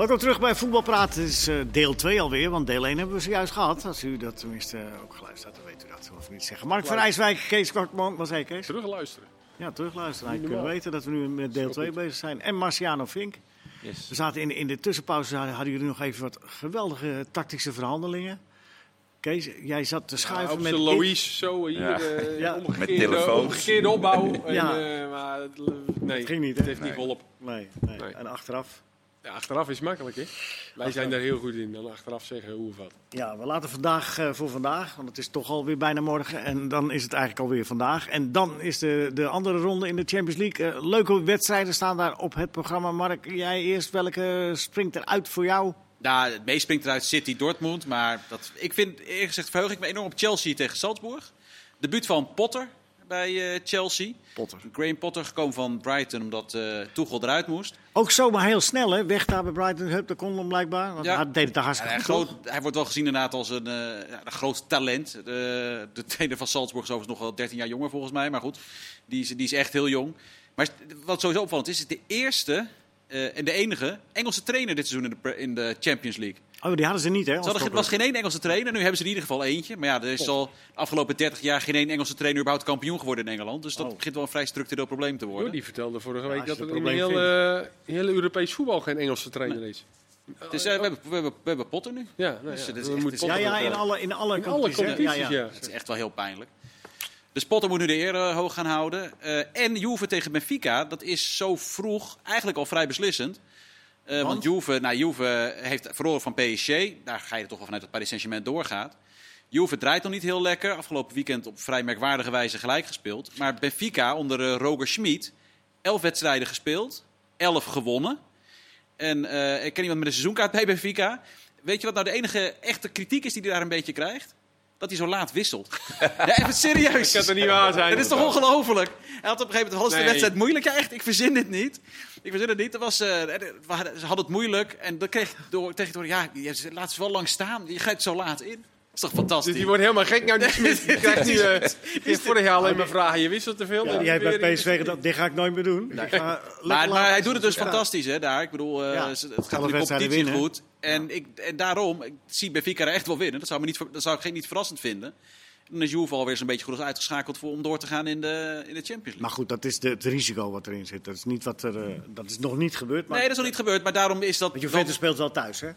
A: Welkom terug bij Voetbalpraat. Het is uh, deel 2 alweer, want deel 1 hebben we zojuist gehad. Als u dat tenminste ook geluisterd hebt, dan weet u dat. Hoef niet zeggen. Mark van Rijswijk, Kees Kortman, wat zei Kees?
C: Terugluisteren.
A: Ja, terugluisteren. Ik kunnen weten dat we nu met deel 2 bezig zijn. En Marciano Fink. Yes. We zaten in, in de tussenpauze, hadden jullie nog even wat geweldige tactische verhandelingen. Kees, jij zat te schuiven
C: ja,
A: met...
C: Louise, zo hier, ja. Uh, ja. Met telefoon. Omgekeerde opbouw. ja. En, uh, maar, nee,
A: het ging niet,
C: Het heeft nee. niet volop.
A: Nee, nee. nee. En achteraf?
C: Ja, achteraf is makkelijk, hè? Wij zijn daar heel goed in, dan achteraf zeggen hoe of wat.
A: Ja, we laten vandaag uh, voor vandaag, want het is toch alweer bijna morgen. En dan is het eigenlijk alweer vandaag. En dan is de, de andere ronde in de Champions League. Uh, leuke wedstrijden staan daar op het programma. Mark, jij eerst, welke springt eruit voor jou?
B: Nou, het meest springt eruit City Dortmund. Maar dat, ik vind, eerlijk gezegd, verheug ik me enorm op Chelsea tegen Salzburg. Debuut van Potter bij uh, Chelsea.
A: Potter.
B: Graham Potter gekomen van Brighton omdat uh, Tuchel eruit moest.
A: Ook zomaar heel snel, hè? Weg daar bij Brighton. Hup, de kon hem blijkbaar. Want ja. hij deed het daar hartstikke ja,
B: goed, Hij wordt wel gezien inderdaad als een, uh, ja, een groot talent. De, de trainer van Salzburg is overigens nog wel 13 jaar jonger volgens mij. Maar goed, die is, die is echt heel jong. Maar wat sowieso opvallend is, is de eerste uh, en de enige Engelse trainer dit seizoen in de, in de Champions League.
A: Oh, die hadden ze niet, hè?
B: Er was geen één Engelse trainer. Nu hebben ze in ieder geval eentje. Maar ja, er is al de afgelopen 30 jaar geen één Engelse trainer überhaupt kampioen geworden in Engeland. Dus dat oh. begint wel een vrij structureel probleem te worden.
C: die vertelde vorige week dat er in heel, uh, hele Europees voetbal geen Engelse trainer is.
B: Dus uh, we, hebben, we, hebben, we hebben Potter nu.
C: Ja, nou, dus, ja.
B: Dus,
C: is
A: ja, ja, in alle, in alle, in competities, alle competities. Ja, ja.
B: Het is echt wel heel pijnlijk. De Potter moet nu de eer uh, hoog gaan houden. Uh, en Juve tegen Benfica, dat is zo vroeg eigenlijk al vrij beslissend. Uh, want Juve, nou, Juve heeft verloren van PSG. Daar ga je er toch wel vanuit dat Paris Saint-Germain doorgaat. Juve draait nog niet heel lekker. Afgelopen weekend op vrij merkwaardige wijze gelijk gespeeld. Maar Benfica onder uh, Roger Schmid. Elf wedstrijden gespeeld. Elf gewonnen. En uh, ik ken iemand met een seizoenkaart bij Benfica. Weet je wat nou de enige echte kritiek is die hij daar een beetje krijgt? Dat hij zo laat wisselt. ja, even serieus.
C: Dat kan er niet waar zijn.
B: Het is toch ongelooflijk? Hij had op een gegeven moment de wedstrijd moeilijk. Ja, echt, ik verzin dit niet. Ik verzin het niet. Dat was, uh, ze hadden het moeilijk. En dan kreeg door, tegen door, ja, je laat ze wel lang staan. Je gaat zo laat in. Dat is toch fantastisch? Dus
C: die wordt helemaal gek nou die Smit. Die krijgt nu uh, vorig jaar alleen maar vragen. Je wisselt te veel.
A: Ja, jij bij PSV gedacht, dit ga ik nooit meer doen. Nee.
B: Maar, maar, hij doet het dus fantastisch hè, daar. Ik bedoel, uh, het gaat de competitie goed. En, ik, en daarom, ik zie Benfica er echt wel winnen. Dat zou, me niet, dat zou ik geen niet verrassend vinden. Dan is Juve alweer zo'n beetje goed uitgeschakeld voor, om door te gaan in de, in de Champions League.
A: Maar goed, dat is de, het risico wat erin zit. Dat is, niet wat er, uh, dat is nog niet gebeurd.
B: Maar nee, dat is nog niet gebeurd. Maar daarom is dat...
A: Want Juventus speelt wel thuis, hè?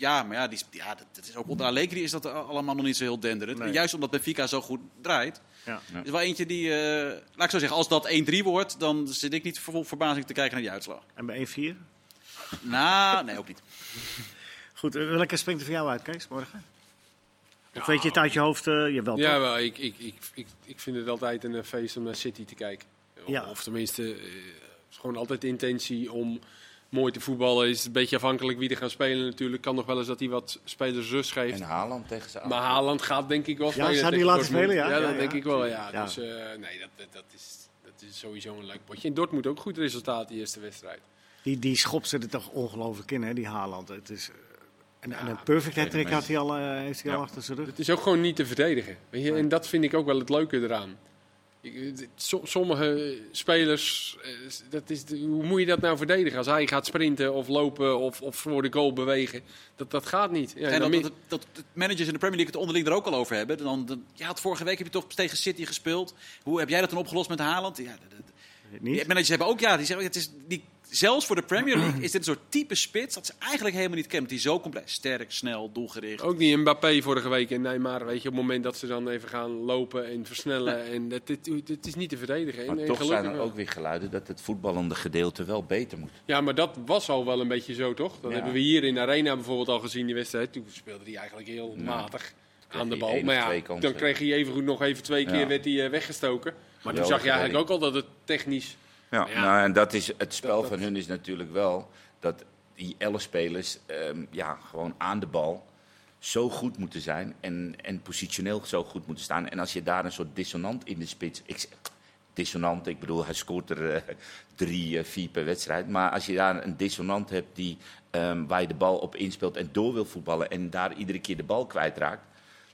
B: Ja, maar ja, die, ja dat, is ook onder Allegri is dat allemaal nog niet zo heel denderend. Nee. En juist omdat Benfica zo goed draait. Ja. is wel eentje die, uh, laat ik zo zeggen, als dat 1-3 wordt, dan zit ik niet vol verbazing te kijken naar die uitslag.
A: En bij 1-4?
B: Nou, nee, ook niet.
A: Goed, welke springt er voor jou uit, Kees, morgen? Of weet je het uit je hoofd? Uh, je wel,
C: ja, wel, ik, ik, ik, ik, ik vind het altijd een feest om naar City te kijken. Ja. Of tenminste, uh, is gewoon altijd de intentie om mooi te voetballen. Is een beetje afhankelijk wie er gaat spelen natuurlijk. Kan nog wel eens dat hij wat spelers rust geeft.
D: En Haaland tegen ze
C: Maar Haaland gaat denk ik wel
A: spelen. Ja, zou hij laten spelen? Ja,
C: ja, dat denk ik wel. Ja. Dus uh, nee, dat, dat, is, dat is sowieso een leuk potje. In Dortmund ook goed resultaat, die eerste wedstrijd.
A: Die, die schop zit er toch ongelooflijk in, hè, die Haaland. Het is... En, en, een perfect hat had hij al, uh, heeft hij al achter zijn rug.
C: Het is ook gewoon niet te verdedigen. Weet je? En dat vind ik ook wel het leuke eraan. Sommige spelers, eh, dat is hoe moet je dat nou verdedigen? Als hij gaat sprinten of lopen of, of voor de goal bewegen, dat, dat gaat niet.
B: Ja, en dat, dat, dat, managers in de Premier League het onderling er ook al over hebben. Dan, dan, ja, vorige week heb je toch tegen City gespeeld. Hoe heb jij dat dan opgelost met Haaland? Ja, die managers hebben ook, ja, die zeggen, het is, die zelfs voor de Premier League is dit een soort type spits dat ze eigenlijk helemaal niet kennen. Die zo compleet sterk, snel, doelgericht.
C: Ook die Mbappé vorige week in Neymar. Weet je, op het moment dat ze dan even gaan lopen en versnellen. En het, het, is niet te verdedigen.
D: Maar toch zijn er ook weer geluiden dat het voetballende gedeelte wel beter moet.
C: Ja, maar dat was al wel een beetje zo, toch? Dat hebben we hier in de Arena bijvoorbeeld al gezien, die wedstrijd. Toen speelde hij eigenlijk heel matig aan de bal. Maar ja, dan kreeg hij even goed nog even twee keer werd hij, eh, weggestoken. Maar toen zag je eigenlijk ook al dat het technisch
D: ja, Nou, en dat is, het spel van hun is natuurlijk wel dat die elf spelers um, ja, gewoon aan de bal zo goed moeten zijn en, en positioneel zo goed moeten staan. En als je daar een soort dissonant in de spits... Ik, dissonant, ik bedoel, hij scoort er uh, drie, uh, vier per wedstrijd. Maar als je daar een dissonant hebt die, um, waar je de bal op inspeelt en door wil voetballen... en daar iedere keer de bal kwijtraakt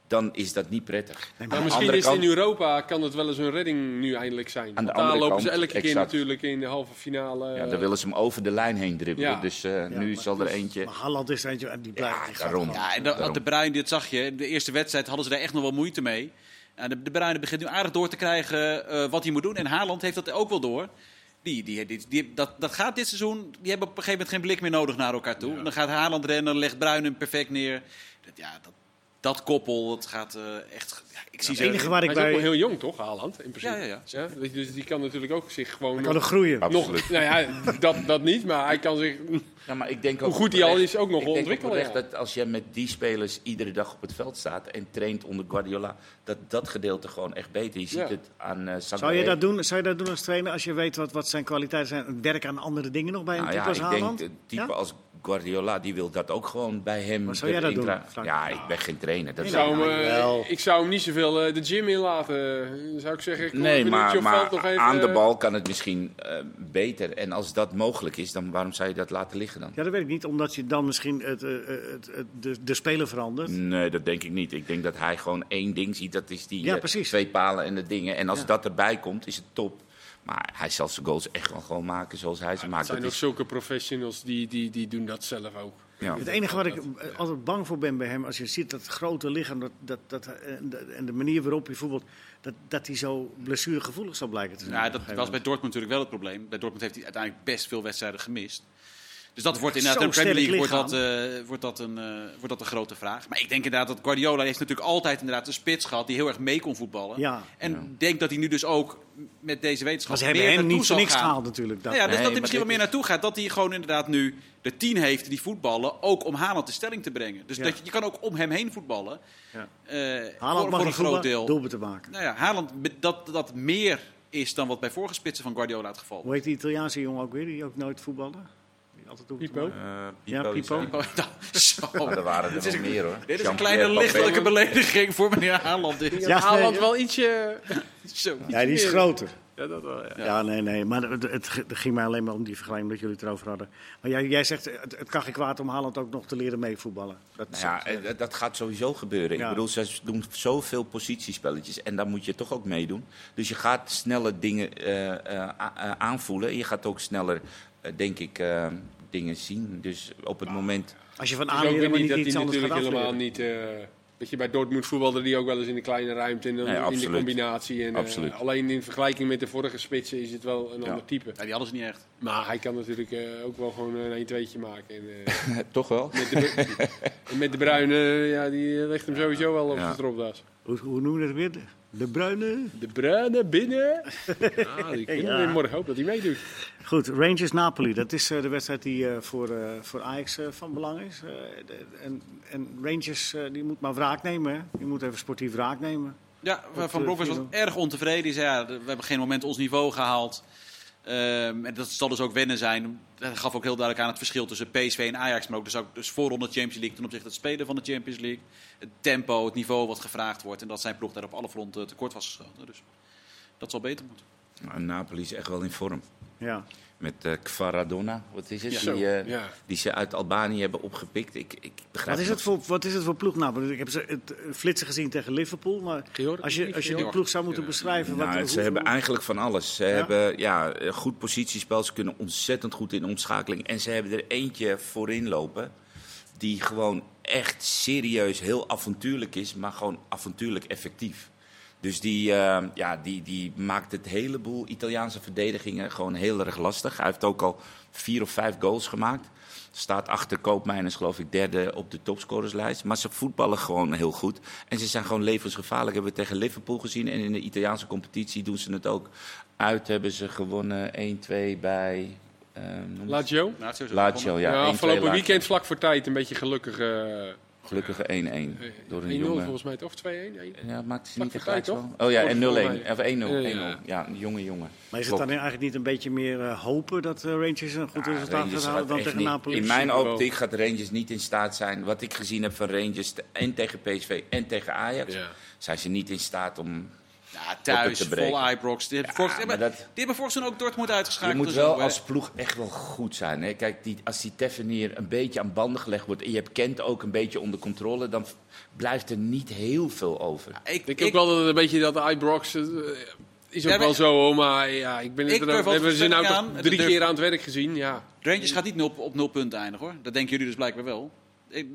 D: dan is dat niet prettig.
C: maar misschien is in Europa kan het wel eens een redding nu eindelijk zijn. Aan de Want daar lopen ze elke keer natuurlijk in de halve finale.
D: Ja, dan willen ze hem over de lijn heen dribbelen. Dus uh, nu zal er eentje.
A: Maar Halland is eentje en die blijft.
D: Ja, daarom.
B: Ja, en de, de Bruin, dit zag je. De eerste wedstrijd hadden ze daar echt nog wel moeite mee. En de, de Bruin begint nu aardig door te krijgen uh, wat hij moet doen. En Haaland heeft dat ook wel door. Die, die, die, die, dat, dat gaat dit seizoen. Die hebben op een gegeven moment geen blik meer nodig naar elkaar toe. Dan gaat Haaland rennen, legt Bruin hem perfect neer. Dat, ja, dat, dat koppel, het gaat uh, echt. Ja, ik zie
C: het enige waar ik bij... is ook wel heel jong, toch, Haaland? In principe. Ja, ja, ja. ja dus die kan natuurlijk ook zich gewoon.
A: Hij kan nog groeien.
C: Nog, nou ja, dat, dat niet, maar hij kan zich. Ja, maar ik denk ook hoe goed hij al is, ook nog ontwikkelen.
D: Ik dat als je met die spelers iedere dag op het veld staat en traint onder Guardiola, dat dat gedeelte gewoon echt beter. Je ziet het aan uh,
A: Zou je dat doen? Zou je dat doen als trainer als je weet wat, wat zijn kwaliteiten zijn? Werk aan andere dingen nog bij een nou, type als Haaland?
D: Ik denk, type als Guardiola die wil dat ook gewoon bij hem.
A: Maar zou jij dat doen?
D: Ja, ik ben geen trainer. Dat
C: zou hem, uh, ik zou hem niet zoveel uh, de gym in laten. Zou ik zeggen. Ik
D: nee, maar, maar even, aan de bal kan het misschien uh, beter. En als dat mogelijk is, dan waarom zou je dat laten liggen dan?
A: Ja, dat weet ik niet. Omdat je dan misschien het, het, het, de, de speler verandert.
D: Nee, dat denk ik niet. Ik denk dat hij gewoon één ding ziet. Dat is die ja, twee palen en de dingen. En als ja. dat erbij komt, is het top. Maar hij zal zijn goals echt wel gewoon maken zoals hij ze maakt. Er
C: zijn ook zulke professionals die, die, die doen dat zelf ook.
A: Ja. Het enige wat ik altijd bang voor ben bij hem, als je ziet dat grote lichaam dat, dat, dat, en de manier waarop hij voetbalt, dat, dat hij zo blessuregevoelig zal blijken te zijn.
B: Ja, dat was bij Dortmund natuurlijk wel het probleem. Bij Dortmund heeft hij uiteindelijk best veel wedstrijden gemist. Dus dat wordt inderdaad in de Premier League wordt dat, uh, wordt, dat een, uh, wordt dat een grote vraag. Maar ik denk inderdaad dat Guardiola heeft natuurlijk altijd inderdaad een spits gehad die heel erg mee kon voetballen. Ja. En ja. denk dat hij nu dus ook met deze wetenschap
A: maar ze meer hem niet niks gehaald natuurlijk.
B: Dat. Nou ja, dus nee, dat hij misschien wel meer naartoe gaat. Dat hij gewoon inderdaad nu de tien heeft die voetballen, ook om Haaland de stelling te brengen. Dus dat je, je kan ook om hem heen voetballen. Ja.
A: Uh, Haaland voor, voor een groot deel. doelpunt te maken.
B: Nou ja, Haaland dat, dat meer is dan wat bij vorige spitsen van Guardiola het geval
A: Hoe heet die Italiaanse jongen ook weer, die ook nooit voetballen? Altijd doet.
C: Pipo? Uh,
A: ja, Pipo.
D: Pipo. Nou, er waren er nog meer hoor.
B: Dit is een kleine lichtelijke belediging voor meneer Haaland.
C: Ja, Haaland wel ietsje...
A: Zo, ja, die is groter.
C: Ja, dat wel, ja.
A: ja. nee, nee. Maar het, het, ging mij alleen maar om die vergelijking dat jullie het erover hadden. Maar jij, jij zegt, het, het kan geen kwaad om Haaland ook nog te leren meevoetballen.
D: Dat, nou ja, het, dat gaat sowieso gebeuren. Ik bedoel, ze doen zoveel positiespelletjes en daar moet je toch ook meedoen. Dus je gaat sneller dingen uh, uh, aanvoelen. En je gaat ook sneller, uh, denk ik, dingen zien. Dus op het moment...
A: Als je van aanleren maar niet, iets anders gaat
C: helemaal niet... Dat je bij Dortmund voetbalde die ook wel eens in de kleine ruimte in de, in de combinatie. En, uh, alleen in vergelijking met de vorige spitsen is het wel een ander type.
B: Ja, die hadden ze niet echt.
C: Maar hij kan natuurlijk uh, ook wel gewoon een 1-2'tje maken. En,
D: uh, Toch wel?
C: Met de, met de Bruine, ja, die legt hem sowieso wel op ja. de stropdas.
A: Hoe, hoe noem je dat weer? De Bruine?
C: De Bruine binnen. ja, ja. morgen hopen dat hij meedoet.
A: Goed, Rangers-Napoli. Dat is uh, de wedstrijd die uh, voor, uh, voor Ajax van belang is. De, en, en, Rangers die moet maar wraak nemen. Hè? Die moet even sportief wraak nemen.
B: Ja, Van Bronckhorst was erg ontevreden. Zei, ja, we hebben geen moment ons niveau gehaald. Um, en dat zal dus ook wennen zijn. Dat gaf ook heel duidelijk aan het verschil tussen PSV en Ajax. Maar ook dus, ook dus voorronde Champions League ten opzichte van het spelen van de Champions League. Het tempo, het niveau wat gevraagd wordt. En dat zijn ploeg daar op alle fronten tekort was geschoten. Dus dat zal beter moeten.
D: Nou, Napoli is echt wel in vorm.
A: Ja.
D: Met uh, Kvaradona, wat is het? die, uh, ja. die ze uit Albanië hebben opgepikt. Ik, ik
A: begrijp wat, is het voor, wat is het voor ploeg nou? Ik heb ze het eh, flitsen gezien tegen Liverpool. Maar als je, als je die ploeg zou moeten beschrijven...
D: Nou, wat, ze hebben eigenlijk van alles. Ze hebben ja, goed positiespel. Ze kunnen ontzettend goed in omschakeling. En ze hebben er eentje voorin lopen... die gewoon echt serieus heel avontuurlijk is... maar gewoon avontuurlijk effectief. Dus die, uh, ja, die, die maakt het heleboel Italiaanse verdedigingen gewoon heel erg lastig. Hij heeft ook al vier of vijf goals gemaakt. Staat achter Koopmeiners, geloof ik, derde op de topscorerslijst. Maar ze voetballen gewoon heel goed. En ze zijn gewoon levensgevaarlijk. Hebben we tegen Liverpool gezien. En in de Italiaanse competitie doen ze het ook. Uit hebben ze gewonnen 1-2 bij...
C: Uh, Lazio?
D: Lazio, ja.
C: ja afgelopen weekend vlak voor tijd een beetje gelukkig... Uh
D: Gelukkige 1-1 door een 1-0
C: jonge... volgens mij, of 2-1?
D: Ja, maakt ze niet toch? Oh ja, en 0-1. Of 1-0. Ja. ja, een jonge jongen.
A: Maar is het dan eigenlijk niet een beetje meer uh, hopen dat uh, Rangers een goed resultaat gaat halen dan tegen Napoli?
D: In mijn optiek gaat Rangers niet in staat zijn, wat ik gezien heb van Rangers en tegen PSV en tegen Ajax, ja. zijn ze niet in staat om
B: ja, thuis, vol Ibrox. Die, ja, hebben, dat, die hebben volgens ook Dortmund uitgeschakeld.
D: Je moet wel als ploeg echt wel goed zijn. Hè? Kijk, die, als die Teffenier een beetje aan banden gelegd wordt... en je hebt Kent ook een beetje onder controle... dan blijft er niet heel veel over.
C: Ja, ik denk ook wel dat een beetje dat Ibrox... Uh, is ook ja, wel zo, maar ja, ik ben het er hebben ze nou toch drie keer aan het werk gezien. Ja.
B: Rangers gaat niet nul, op nul punten eindigen, hoor. Dat denken jullie dus blijkbaar wel.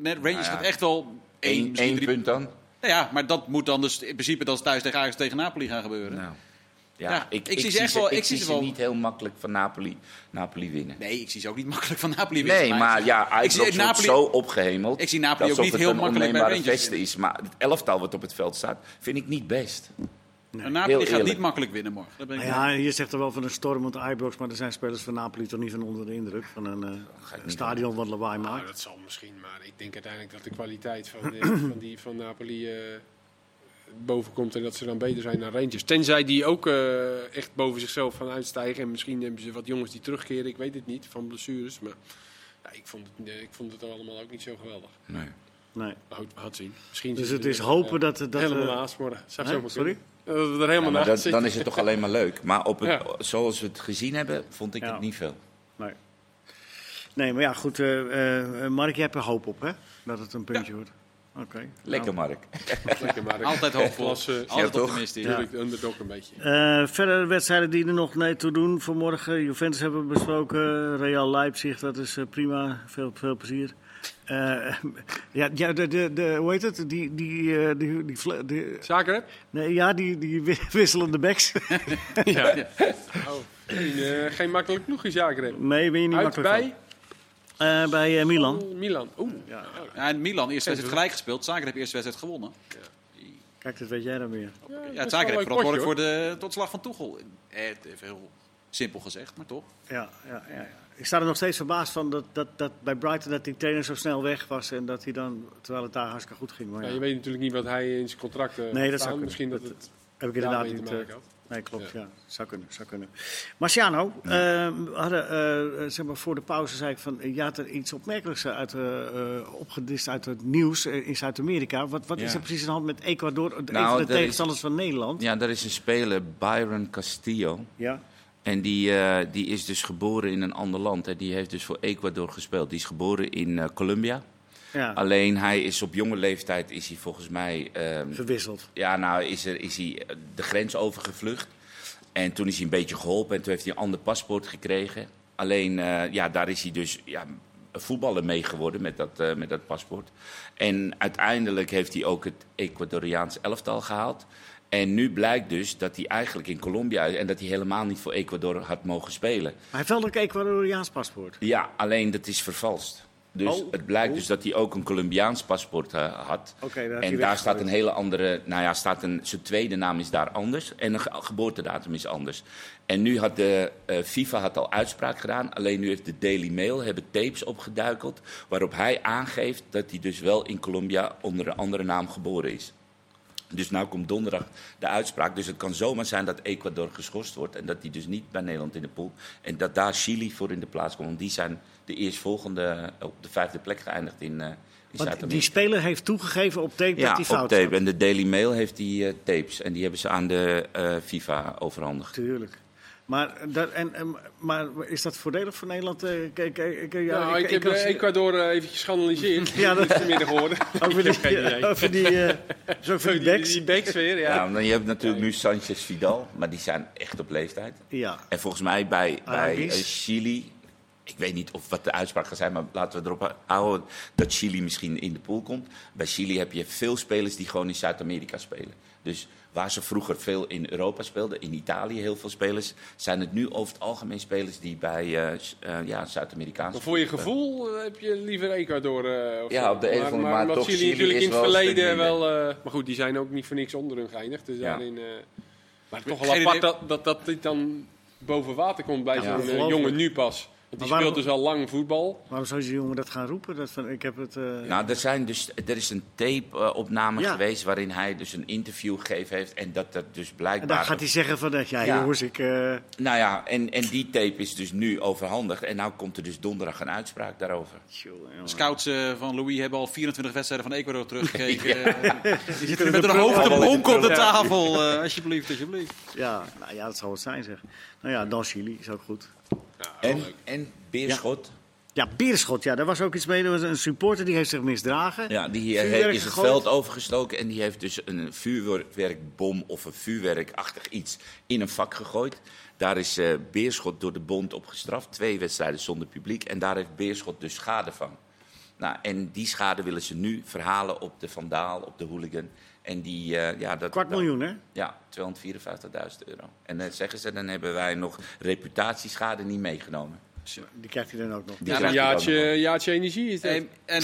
B: Rangers nou gaat echt wel één,
D: één punt dan.
B: Nou ja, maar dat moet dan dus in principe dan thuis tegen Ajax tegen Napoli gaan gebeuren. Nou.
D: Ja, ja, ik, ik, zie ze echt wel. Ik, zie ze wel... niet heel makkelijk van Napoli, Napoli winnen.
B: Nee, ik zie ze ook niet makkelijk van Napoli winnen.
D: Nee, maar, ja, ik zie Napoli zo opgehemeld.
B: Ik zie Napoli ook niet heel makkelijk bij Rangers.
D: is, maar het elftal wat op het veld staat, vind ik niet best.
B: Nee. Napoli gaat niet makkelijk winnen morgen. Dat ben ik
A: ja, je zegt er wel van een stormend Ibrox, maar er zijn spelers van Napoli toch niet van onder de indruk van een, uh, een stadion wat lawaai maakt. Nou,
C: dat zal misschien, maar ik denk uiteindelijk dat de kwaliteit van, van die van Napoli. Uh, boven komt en dat ze dan beter zijn naar Rangers. Tenzij die ook uh, echt boven zichzelf gaan uitstijgen. En misschien hebben ze wat jongens die terugkeren, ik weet het niet, van blessures. Maar ja, ik, vond het, ik vond het allemaal ook niet zo geweldig.
D: Nee.
A: nee.
C: Het zien. Misschien
A: dus het is hopen dat... dat
C: helemaal uh, naast worden.
A: Sorry?
C: Dat er helemaal ja,
D: dat, Dan is het toch alleen maar leuk. Maar op het, ja. zoals we het gezien hebben, vond ik het niet veel.
A: Nee. Nee, maar ja, goed. Uh, Mark, je hebt er hoop op, hè? Dat het een puntje wordt. Oké.
D: Lekker,
A: nou.
D: Mark.
C: Lekker, Mark.
B: Altijd hoopvol. Als, uh, Altijd optimistisch.
C: Ja. underdog een beetje.
A: Uh, verder wedstrijden die er nog nee toe doen voor morgen. Juventus hebben we besproken. Real Leipzig, dat is uh, prima. Veel, veel plezier. Uh, ja, ja de, de, de, hoe heet het? Die, die, die, die, die
C: Zagreb?
A: Nee, ja, die, die wisselende backs.
C: ja. Oh, geen, geen makkelijk ploegje Zagreb.
A: Nee, ben je niet
C: Uit
A: makkelijk
C: bij?
A: Uh, bij uh, Milan.
C: Oh, Milan. Oeh.
B: Ja. ja, en Milan, eerste wedstrijd gelijk gespeeld. Zagreb heeft eerste wedstrijd gewonnen. Ja.
A: Kijk, dat weet jij dan weer.
B: Ja, ja Zagreb verantwoordelijk voor de tot slag van Toegel. Eh, even heel simpel gezegd, maar toch.
A: Ja, ja, ja, Ik sta er nog steeds verbaasd van dat, dat, dat bij Brighton dat die trainer zo snel weg was. En dat hij dan, terwijl het daar hartstikke goed ging.
C: Maar ja. je weet natuurlijk niet wat hij in zijn contract uh,
A: Nee, dat
C: zou Misschien dat, dat het
A: heb ik inderdaad niet. Uh, Nee, klopt, ja. Zou kunnen, zou kunnen. Marciano, ja. uh, hadden, uh, zeg maar, voor de pauze zei ik van, je had er iets opmerkelijks uit, uh, opgedist uit het nieuws in Zuid-Amerika. Wat, wat ja. is er precies aan de hand met Ecuador, de, nou, een van de tegenstanders
D: is,
A: van Nederland?
D: Ja, daar is een speler, Byron Castillo.
A: Ja.
D: En die, die is dus geboren in een ander land. Hè. Die heeft dus voor Ecuador gespeeld. Die is geboren in Colombia. Ja. Alleen hij is op jonge leeftijd is hij volgens mij...
A: Um, Verwisseld.
D: Ja, nou is, er, is hij de grens overgevlucht. En toen is hij een beetje geholpen en toen heeft hij een ander paspoort gekregen. Alleen, uh, ja, daar is hij dus ja, voetballer mee geworden met dat, uh, met dat paspoort. En uiteindelijk heeft hij ook het Ecuadoriaans elftal gehaald. En nu blijkt dus dat hij eigenlijk in Colombia en dat hij helemaal niet voor Ecuador had mogen spelen. Maar
A: hij heeft wel een Ecuadoriaans paspoort.
D: Ja, alleen dat is vervalst. Dus oh, het blijkt dus dat hij ook een Colombiaans paspoort uh, had.
A: Okay,
D: en daar staat een hele andere, nou ja, staat een, zijn tweede naam is daar anders en een geboortedatum is anders. En nu had de uh, FIFA had al uitspraak gedaan, alleen nu heeft de Daily Mail hebben tapes opgeduikeld waarop hij aangeeft dat hij dus wel in Colombia onder een andere naam geboren is. Dus nu komt donderdag de uitspraak. Dus het kan zomaar zijn dat Ecuador geschorst wordt. En dat die dus niet bij Nederland in de pool. En dat daar Chili voor in de plaats komt. Want die zijn de eerstvolgende op de vijfde plek geëindigd in, uh, in
A: Die speler heeft toegegeven op tape
D: ja,
A: dat hij fout
D: op tape. En de Daily Mail heeft die uh, tapes. En die hebben ze aan de uh, FIFA overhandigd.
A: Tuurlijk. Maar, dat, en, maar is dat voordelig voor Nederland? Ja,
C: nou, ik, ik, heb als... Ecuador uh, eventjes geanalyseerd. ja, dat is vanmiddag geworden.
A: Over die, over die, uh, zo voor die backs.
C: Die, backs weer, ja.
D: Dan, je hebt natuurlijk nu Sanchez Vidal, maar die zijn echt op leeftijd.
A: Ja.
D: En volgens mij bij, bij Chili ik weet niet of wat de uitspraak gaat zijn, maar laten we erop houden dat Chili misschien in de pool komt. Bij Chili heb je veel spelers die gewoon in Zuid-Amerika spelen. Dus waar ze vroeger veel in Europa speelden, in Italië heel veel spelers, zijn het nu over het algemeen spelers die bij uh, uh, ja, Zuid-Amerikaanse.
C: Voor je gevoel uh, heb je liever Ecuador?
D: ja, op de een of andere
C: manier.
D: Maar,
C: Chili natuurlijk in het verleden wel. maar goed, die zijn ook niet voor niks onder hun geëindigd. Dus ja. daarin, maar toch wel apart dat, dat, dat dit dan boven water komt bij ja, zo'n jongen nu pas die waarom, speelt dus al lang voetbal.
A: Waarom zou die jongen dat gaan roepen? Dat van, ik heb het, uh...
D: Nou, er, zijn dus, er is een tape-opname ja. geweest waarin hij dus een interview gegeven heeft. En dat dat dus blijkbaar...
A: En dan gaat hij zeggen van, ja, ja. jongens, ik... Uh...
D: Nou ja, en, en die tape is dus nu overhandigd. En nu komt er dus donderdag een uitspraak daarover.
B: Scouts uh, van Louis hebben al 24 wedstrijden van Ecuador teruggekeken. ja. Die zitten met een hoofd op op de tafel. alsjeblieft, alsjeblieft.
A: Ja, nou ja, dat zal het zijn zeg. Nou ja, dan Chili is ook goed.
D: En, en Beerschot.
A: Ja. ja, Beerschot, ja, daar was ook iets mee. Er was een supporter die heeft zich misdragen.
D: Ja, die heeft, is het veld overgestoken en die heeft dus een vuurwerkbom of een vuurwerkachtig iets in een vak gegooid. Daar is uh, Beerschot door de bond op gestraft. Twee wedstrijden zonder publiek. En daar heeft Beerschot dus schade van. Nou, en die schade willen ze nu verhalen op de vandaal, op de hooligan. En die, uh, ja, dat,
A: Kwart miljoen, hè?
D: Ja, 254.000 euro. En dan uh, zeggen ze, dan hebben wij nog reputatieschade niet meegenomen.
A: Die krijgt hij dan ook nog.
C: Die ja, een jaartje, jaartje energie is dat. En, en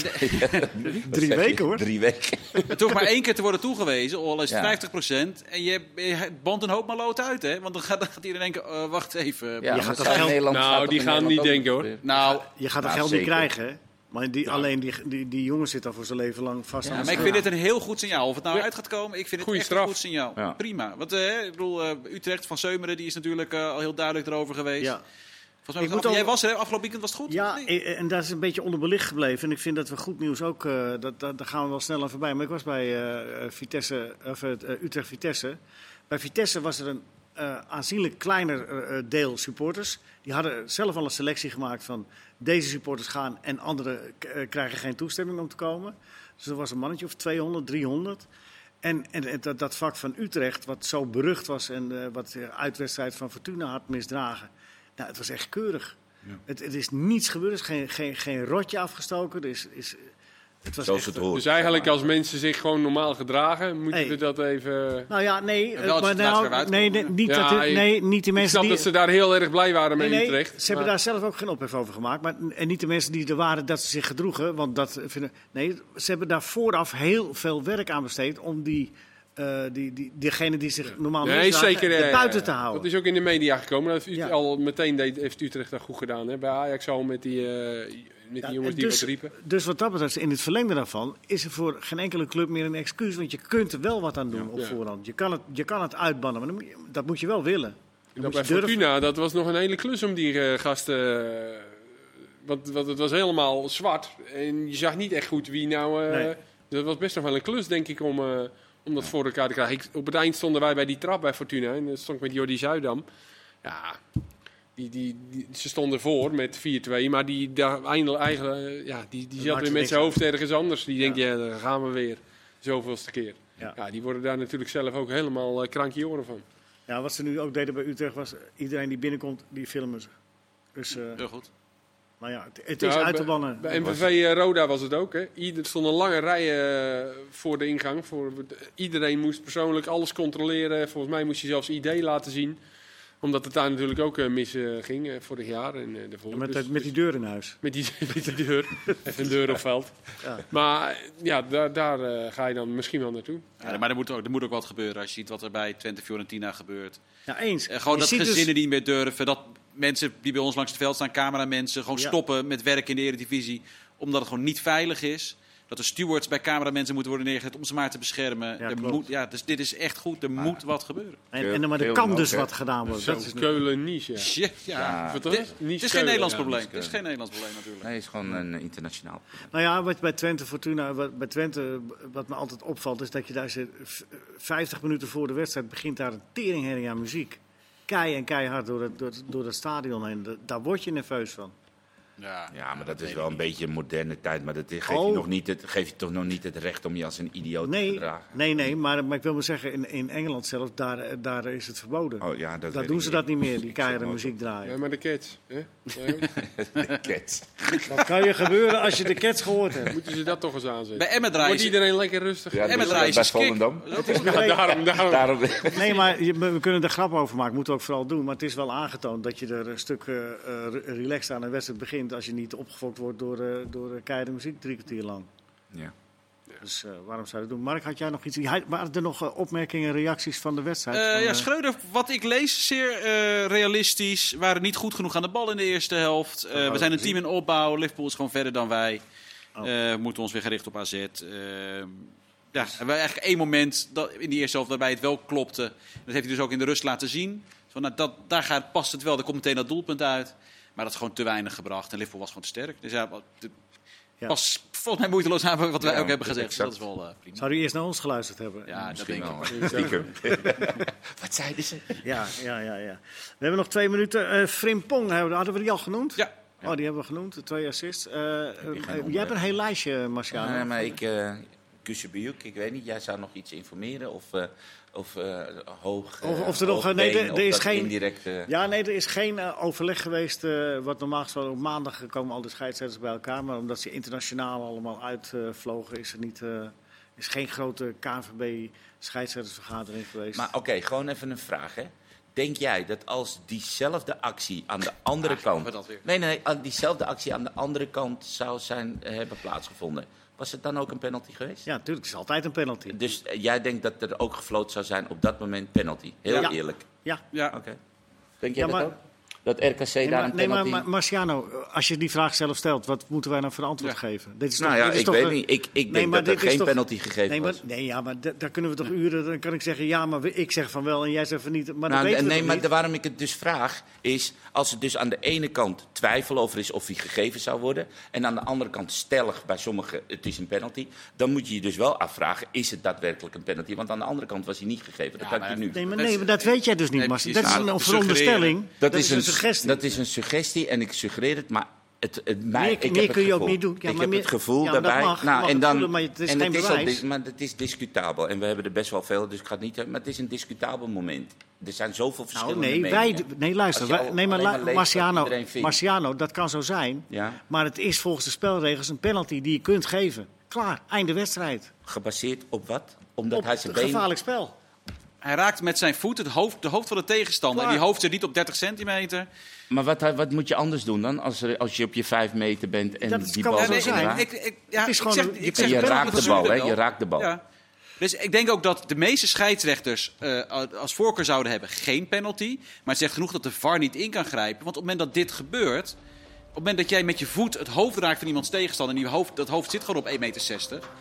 A: Drie weken hoor.
D: Drie weken.
B: Het hoeft maar één keer te worden toegewezen, al is het 50%. En je, je band een hoop maloot uit, hè? Want dan gaat, dan gaat iedereen denken, uh, wacht even.
A: Ja, je gaat dat geld...
C: Nou, die gaan niet denken hoor.
A: Nou, je gaat dat nou, geld niet krijgen, hè? Maar die, alleen die, die, die jongen zit al voor zijn leven lang vast.
B: Ja, maar ik vind dit een heel goed signaal. Of het nou uit gaat komen, ik vind het echt een goed signaal. Prima. Want uh, ik bedoel, uh, Utrecht van Seumeren die is natuurlijk uh, al heel duidelijk erover geweest. Ja. Volgens mij, af, jij was er afgelopen weekend, was het goed?
A: Ja, en daar is een beetje onderbelicht gebleven. En ik vind dat we goed nieuws ook, dat, dat, daar gaan we wel sneller voorbij. Maar ik was bij Vitesse, of, Utrecht-Vitesse. Bij Vitesse was er een aanzienlijk kleiner deel supporters. Die hadden zelf al een selectie gemaakt van deze supporters gaan en anderen eh, krijgen geen toestemming om te komen. Dus er was een mannetje of 200, 300. En, en dat, dat, vak van Utrecht, wat zo berucht was en uh, wat de uitwedstrijd van Fortuna had misdragen. Nou, het was echt keurig. Ja. Het, het, is niets gebeurd, er is geen, geen, geen rotje afgestoken. Er is, is
D: het was Zoals het hoort.
C: Dus eigenlijk als mensen zich gewoon normaal gedragen, moeten we dat even...
A: Nou ja, nee, maar nou, nee, nee, niet, ja, dat, nee, niet die mensen
C: ik snap
A: die...
C: dat ze daar heel erg blij waren mee
A: nee,
C: Utrecht.
A: Ze hebben daar zelf ook geen ophef over gemaakt. Maar, en niet de mensen die er waren dat ze zich gedroegen. Want dat vinden, nee, ze hebben daar vooraf heel veel werk aan besteed om die... Uh, die, die, degene die zich normaal nee, zeker, uh, buiten te houden.
C: Dat is ook in de media gekomen. Dat heeft, ja. al meteen deed, heeft Utrecht dat goed gedaan. Hè? Bij Ajax al met die, uh, met die jongens die
A: dus,
C: wat riepen.
A: Dus wat dat betreft, in het verlengde daarvan, is er voor geen enkele club meer een excuus. Want je kunt er wel wat aan doen op voorhand. Je kan, het, je kan het uitbannen, maar dat moet je wel willen.
C: Dat bij Fortuna, dat was nog een hele klus om die uh, gasten... Uh, want, want, het was helemaal zwart. En je zag niet echt goed wie nou... Uh, nee. Dat was best nog wel een klus, denk ik, om, om dat voor elkaar te krijgen. Ik, op het eind stonden wij bij die trap bij Fortuna. En dat stond ik met Jordi Zuidam. Ja, die, die, die, ze stonden voor met 4-2, maar die, daar, eigenlijk, ja, die, die zat weer met zijn hoofd ergens anders. Die denkt, ja, dan gaan we weer. Zoveelste keer. Ja. ja. die worden daar natuurlijk zelf ook helemaal uh, krankje oren van.
A: Ja, wat ze nu ook deden bij Utrecht was, iedereen die binnenkomt, die filmen ze. Dus, uh,
B: Heel goed.
A: Maar ja, het, het is uit te bannen.
C: Bij MVV uh, Roda was het ook. Hè. Ieder, er stonden lange rijen voor de ingang. Voor, iedereen moest persoonlijk alles controleren. Volgens mij moest je zelfs ID laten zien omdat het daar natuurlijk ook uh, mis uh, ging uh, vorig jaar. En, de
A: met,
C: dus,
A: met die deur in huis.
C: Met die, met die deur. Even een deur op veld. Ja. Maar ja, daar, daar ga je dan misschien wel naartoe.
B: Ja, maar er moet, ook, er moet ook wat gebeuren. Als je ziet wat er bij Twente Fiorentina gebeurt.
A: Ja, eens.
B: gewoon dat gezinnen dus... die niet meer durven. Dat mensen die bij ons langs het veld staan, cameramensen, gewoon ja. stoppen met werk in de Eredivisie. Omdat het gewoon niet veilig is dat er stewards bij cameramensen moeten worden neergezet om ze maar te beschermen. Ja, er moet, ja, dus dit is echt goed, er moet wat gebeuren.
A: En, en maar er kan dus wat gedaan worden.
C: dat is Keulen niche.
B: Ja, ja. Het is, geen Nederlands probleem. Het is geen Nederlands probleem natuurlijk.
D: Nee, het is gewoon een internationaal
A: Nou ja, wat bij Twente Fortuna, wat, bij Twente, wat me altijd opvalt, is dat je daar zit, 50 minuten voor de wedstrijd begint daar een teringherrie aan muziek. Kei en keihard door het, door, door het stadion heen. Daar word je nerveus van.
D: Ja, ja, maar dat is wel een beetje een moderne tijd. Maar dat geeft, oh. je nog niet het, geeft je toch nog niet het recht om je als een idioot
A: nee,
D: te gedragen.
A: Nee, nee, maar, maar ik wil maar zeggen, in, in Engeland zelf, daar, daar is het verboden.
D: Oh, ja, dat
A: daar doen ze dat niet meer, die keiharde muziek draaien.
C: Ja, maar de Cats. Hè?
D: de Cats.
A: Wat kan je gebeuren als je de Cats gehoord hebt?
C: Moeten ze dat toch eens aanzetten?
B: Bij Emma draaien
C: Wordt iedereen lekker rustig?
D: Ja, Emma draaien bij Volendam.
C: Daarom, daarom. daarom.
A: Nee, maar we kunnen er grap over maken, moeten we ook vooral doen. Maar het is wel aangetoond dat je er een stuk uh, relaxed aan een wedstrijd begint als je niet opgevolgd wordt door, uh, door keiharde muziek drie kwartier lang.
D: Ja.
A: Dus uh, waarom zou je dat doen? Mark, had jij nog iets? Waren er nog uh, opmerkingen, reacties van de wedstrijd?
B: Uh,
A: van,
B: ja, Schreuder, wat ik lees, zeer realistisch. Waren niet goed genoeg aan de bal in de eerste helft. we zijn een team in opbouw. Liverpool is gewoon verder dan wij. Oh. we moeten ons weer gericht op AZ. ja, we hebben eigenlijk één moment dat, in die eerste helft waarbij het wel klopte. Dat heeft hij dus ook in de rust laten zien. Zo, nou, dat, daar gaat, past het wel. Er komt meteen dat doelpunt uit. Maar dat is gewoon te weinig gebracht. En Liverpool was gewoon te sterk. Dus ja, de, ja. was volgens mij moeiteloos aan wat wij ook hebben gezegd. dat is wel uh, prima.
A: Zou u eerst naar ons geluisterd hebben?
B: Ja, dat denk
D: ik. wat zeiden ze?
A: Ja, ja, ja, ja. We hebben nog twee minuten. Uh, Frimpong, hadden we die al genoemd?
B: Ja.
A: Oh, die hebben we genoemd, twee assists. Uh, jij hebt een heel lijstje, Marciano.
D: Nee, maar ik, uh, ik weet niet, jij zou nog iets informeren of of uh, hoog.
A: Of, of er nog. Nee, er, er is geen. Indirecte... Ja, nee, er is geen uh, overleg geweest. Uh, wat normaal gesproken op maandag komen al de scheidsrechters bij elkaar. Maar omdat ze internationaal allemaal uitvlogen, is er niet. is geen grote KNVB-scheidsrechtersvergadering geweest.
D: Maar oké, okay, gewoon even een vraag. Hè. Denk jij dat als diezelfde actie aan de andere ja, kant. Nee, nee, diezelfde actie aan de andere kant zou zijn hebben plaatsgevonden was het dan ook een penalty geweest?
A: Ja, natuurlijk. Het is altijd een penalty.
D: Dus uh, jij denkt dat er ook gefloten zou zijn op dat moment penalty? Heel
A: ja.
D: eerlijk.
A: Ja.
B: ja.
D: Oké. Okay. Denk jij ja, maar, dat ook? Dat RKC nee, daar een
A: nee,
D: penalty...
A: maar Marciano, als je die vraag zelf stelt, wat moeten wij nou voor antwoord ja. geven?
D: Dit is nou toch, ja, ik weet een... niet. Ik, ik denk dat er geen toch... penalty gegeven
A: nee,
D: maar,
A: was. Nee, ja, maar daar kunnen we toch uren... Dan kan ik zeggen ja, maar ik zeg van wel en jij zegt van niet. Maar
D: nou,
A: dat
D: nee, maar
A: niet.
D: waarom ik het dus vraag, is als er dus aan de ene kant twijfel over is of hij gegeven zou worden... en aan de andere kant stellig bij sommigen het is een penalty... dan moet je je dus wel afvragen, is het daadwerkelijk een penalty? Want aan de andere kant was hij niet gegeven. Dat ja, kan je nu.
A: Nee, maar, nee, maar dat weet jij dus niet, Marciano. Dat is een veronderstelling.
D: Dat is een suggestie. Dat is een suggestie en ik suggereer het, maar het, het, mij,
A: meer,
D: ik
A: meer
D: heb
A: kun je ook niet doen. Ja,
D: ik
A: maar
D: heb
A: meer,
D: het gevoel
A: ja,
D: daarbij.
A: Mag,
D: nou, en dan,
A: voelen, maar het is
D: en
A: geen
D: het
A: bewijs.
D: is al, maar het is discutabel. En we hebben er best wel veel, dus ik ga het niet. Maar het is een discutabel moment. Er zijn zoveel nou, verschillende
A: nou, nee,
D: meningen.
A: Wij, nee, luister. Wij, nee, maar, maar Marciano, Marciano, dat kan zo zijn.
D: Ja?
A: Maar het is volgens de spelregels een penalty die je kunt geven. Klaar, einde wedstrijd.
D: Gebaseerd op wat? Omdat
A: op
D: hij zijn been...
A: gevaarlijk spel.
B: Hij raakt met zijn voet het hoofd, de hoofd van de tegenstander. En die hoofd zit niet op 30 centimeter.
D: Maar wat, wat moet je anders doen dan als, er, als je op je 5 meter bent en dat die bal
A: zo.
B: Ik, ik, ja, het is gewoon, zeg,
D: ik zeg, je, raakt de bal, hè? Je raakt de bal. Ja.
B: Dus ik denk ook dat de meeste scheidsrechters uh, als voorkeur zouden hebben geen penalty. Maar het zegt genoeg dat de VAR niet in kan grijpen. Want op het moment dat dit gebeurt, het moment dat jij met je voet het hoofd raakt van iemands tegenstander... en die hoofd, dat hoofd zit gewoon op 1,60 meter.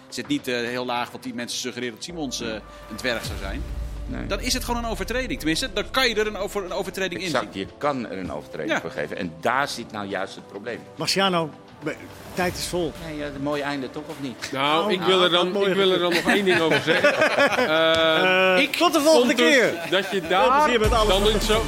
B: Het zit niet uh, heel laag, want die mensen suggereren dat Simons uh, een dwerg zou zijn. Nee. Dan is het gewoon een overtreding. Tenminste, dan kan je er een, over, een overtreding in zien.
D: Je kan er een overtreding voor geven. En daar zit nou juist het probleem.
A: Marciano, tijd is vol.
D: Nee, ja, een mooi einde toch, of niet?
C: Nou, oh, ik, wil er dan, ik wil er dan nog één ding over zeggen.
A: Uh, ik tot de volgende keer.
C: Dat je daar dan in zo,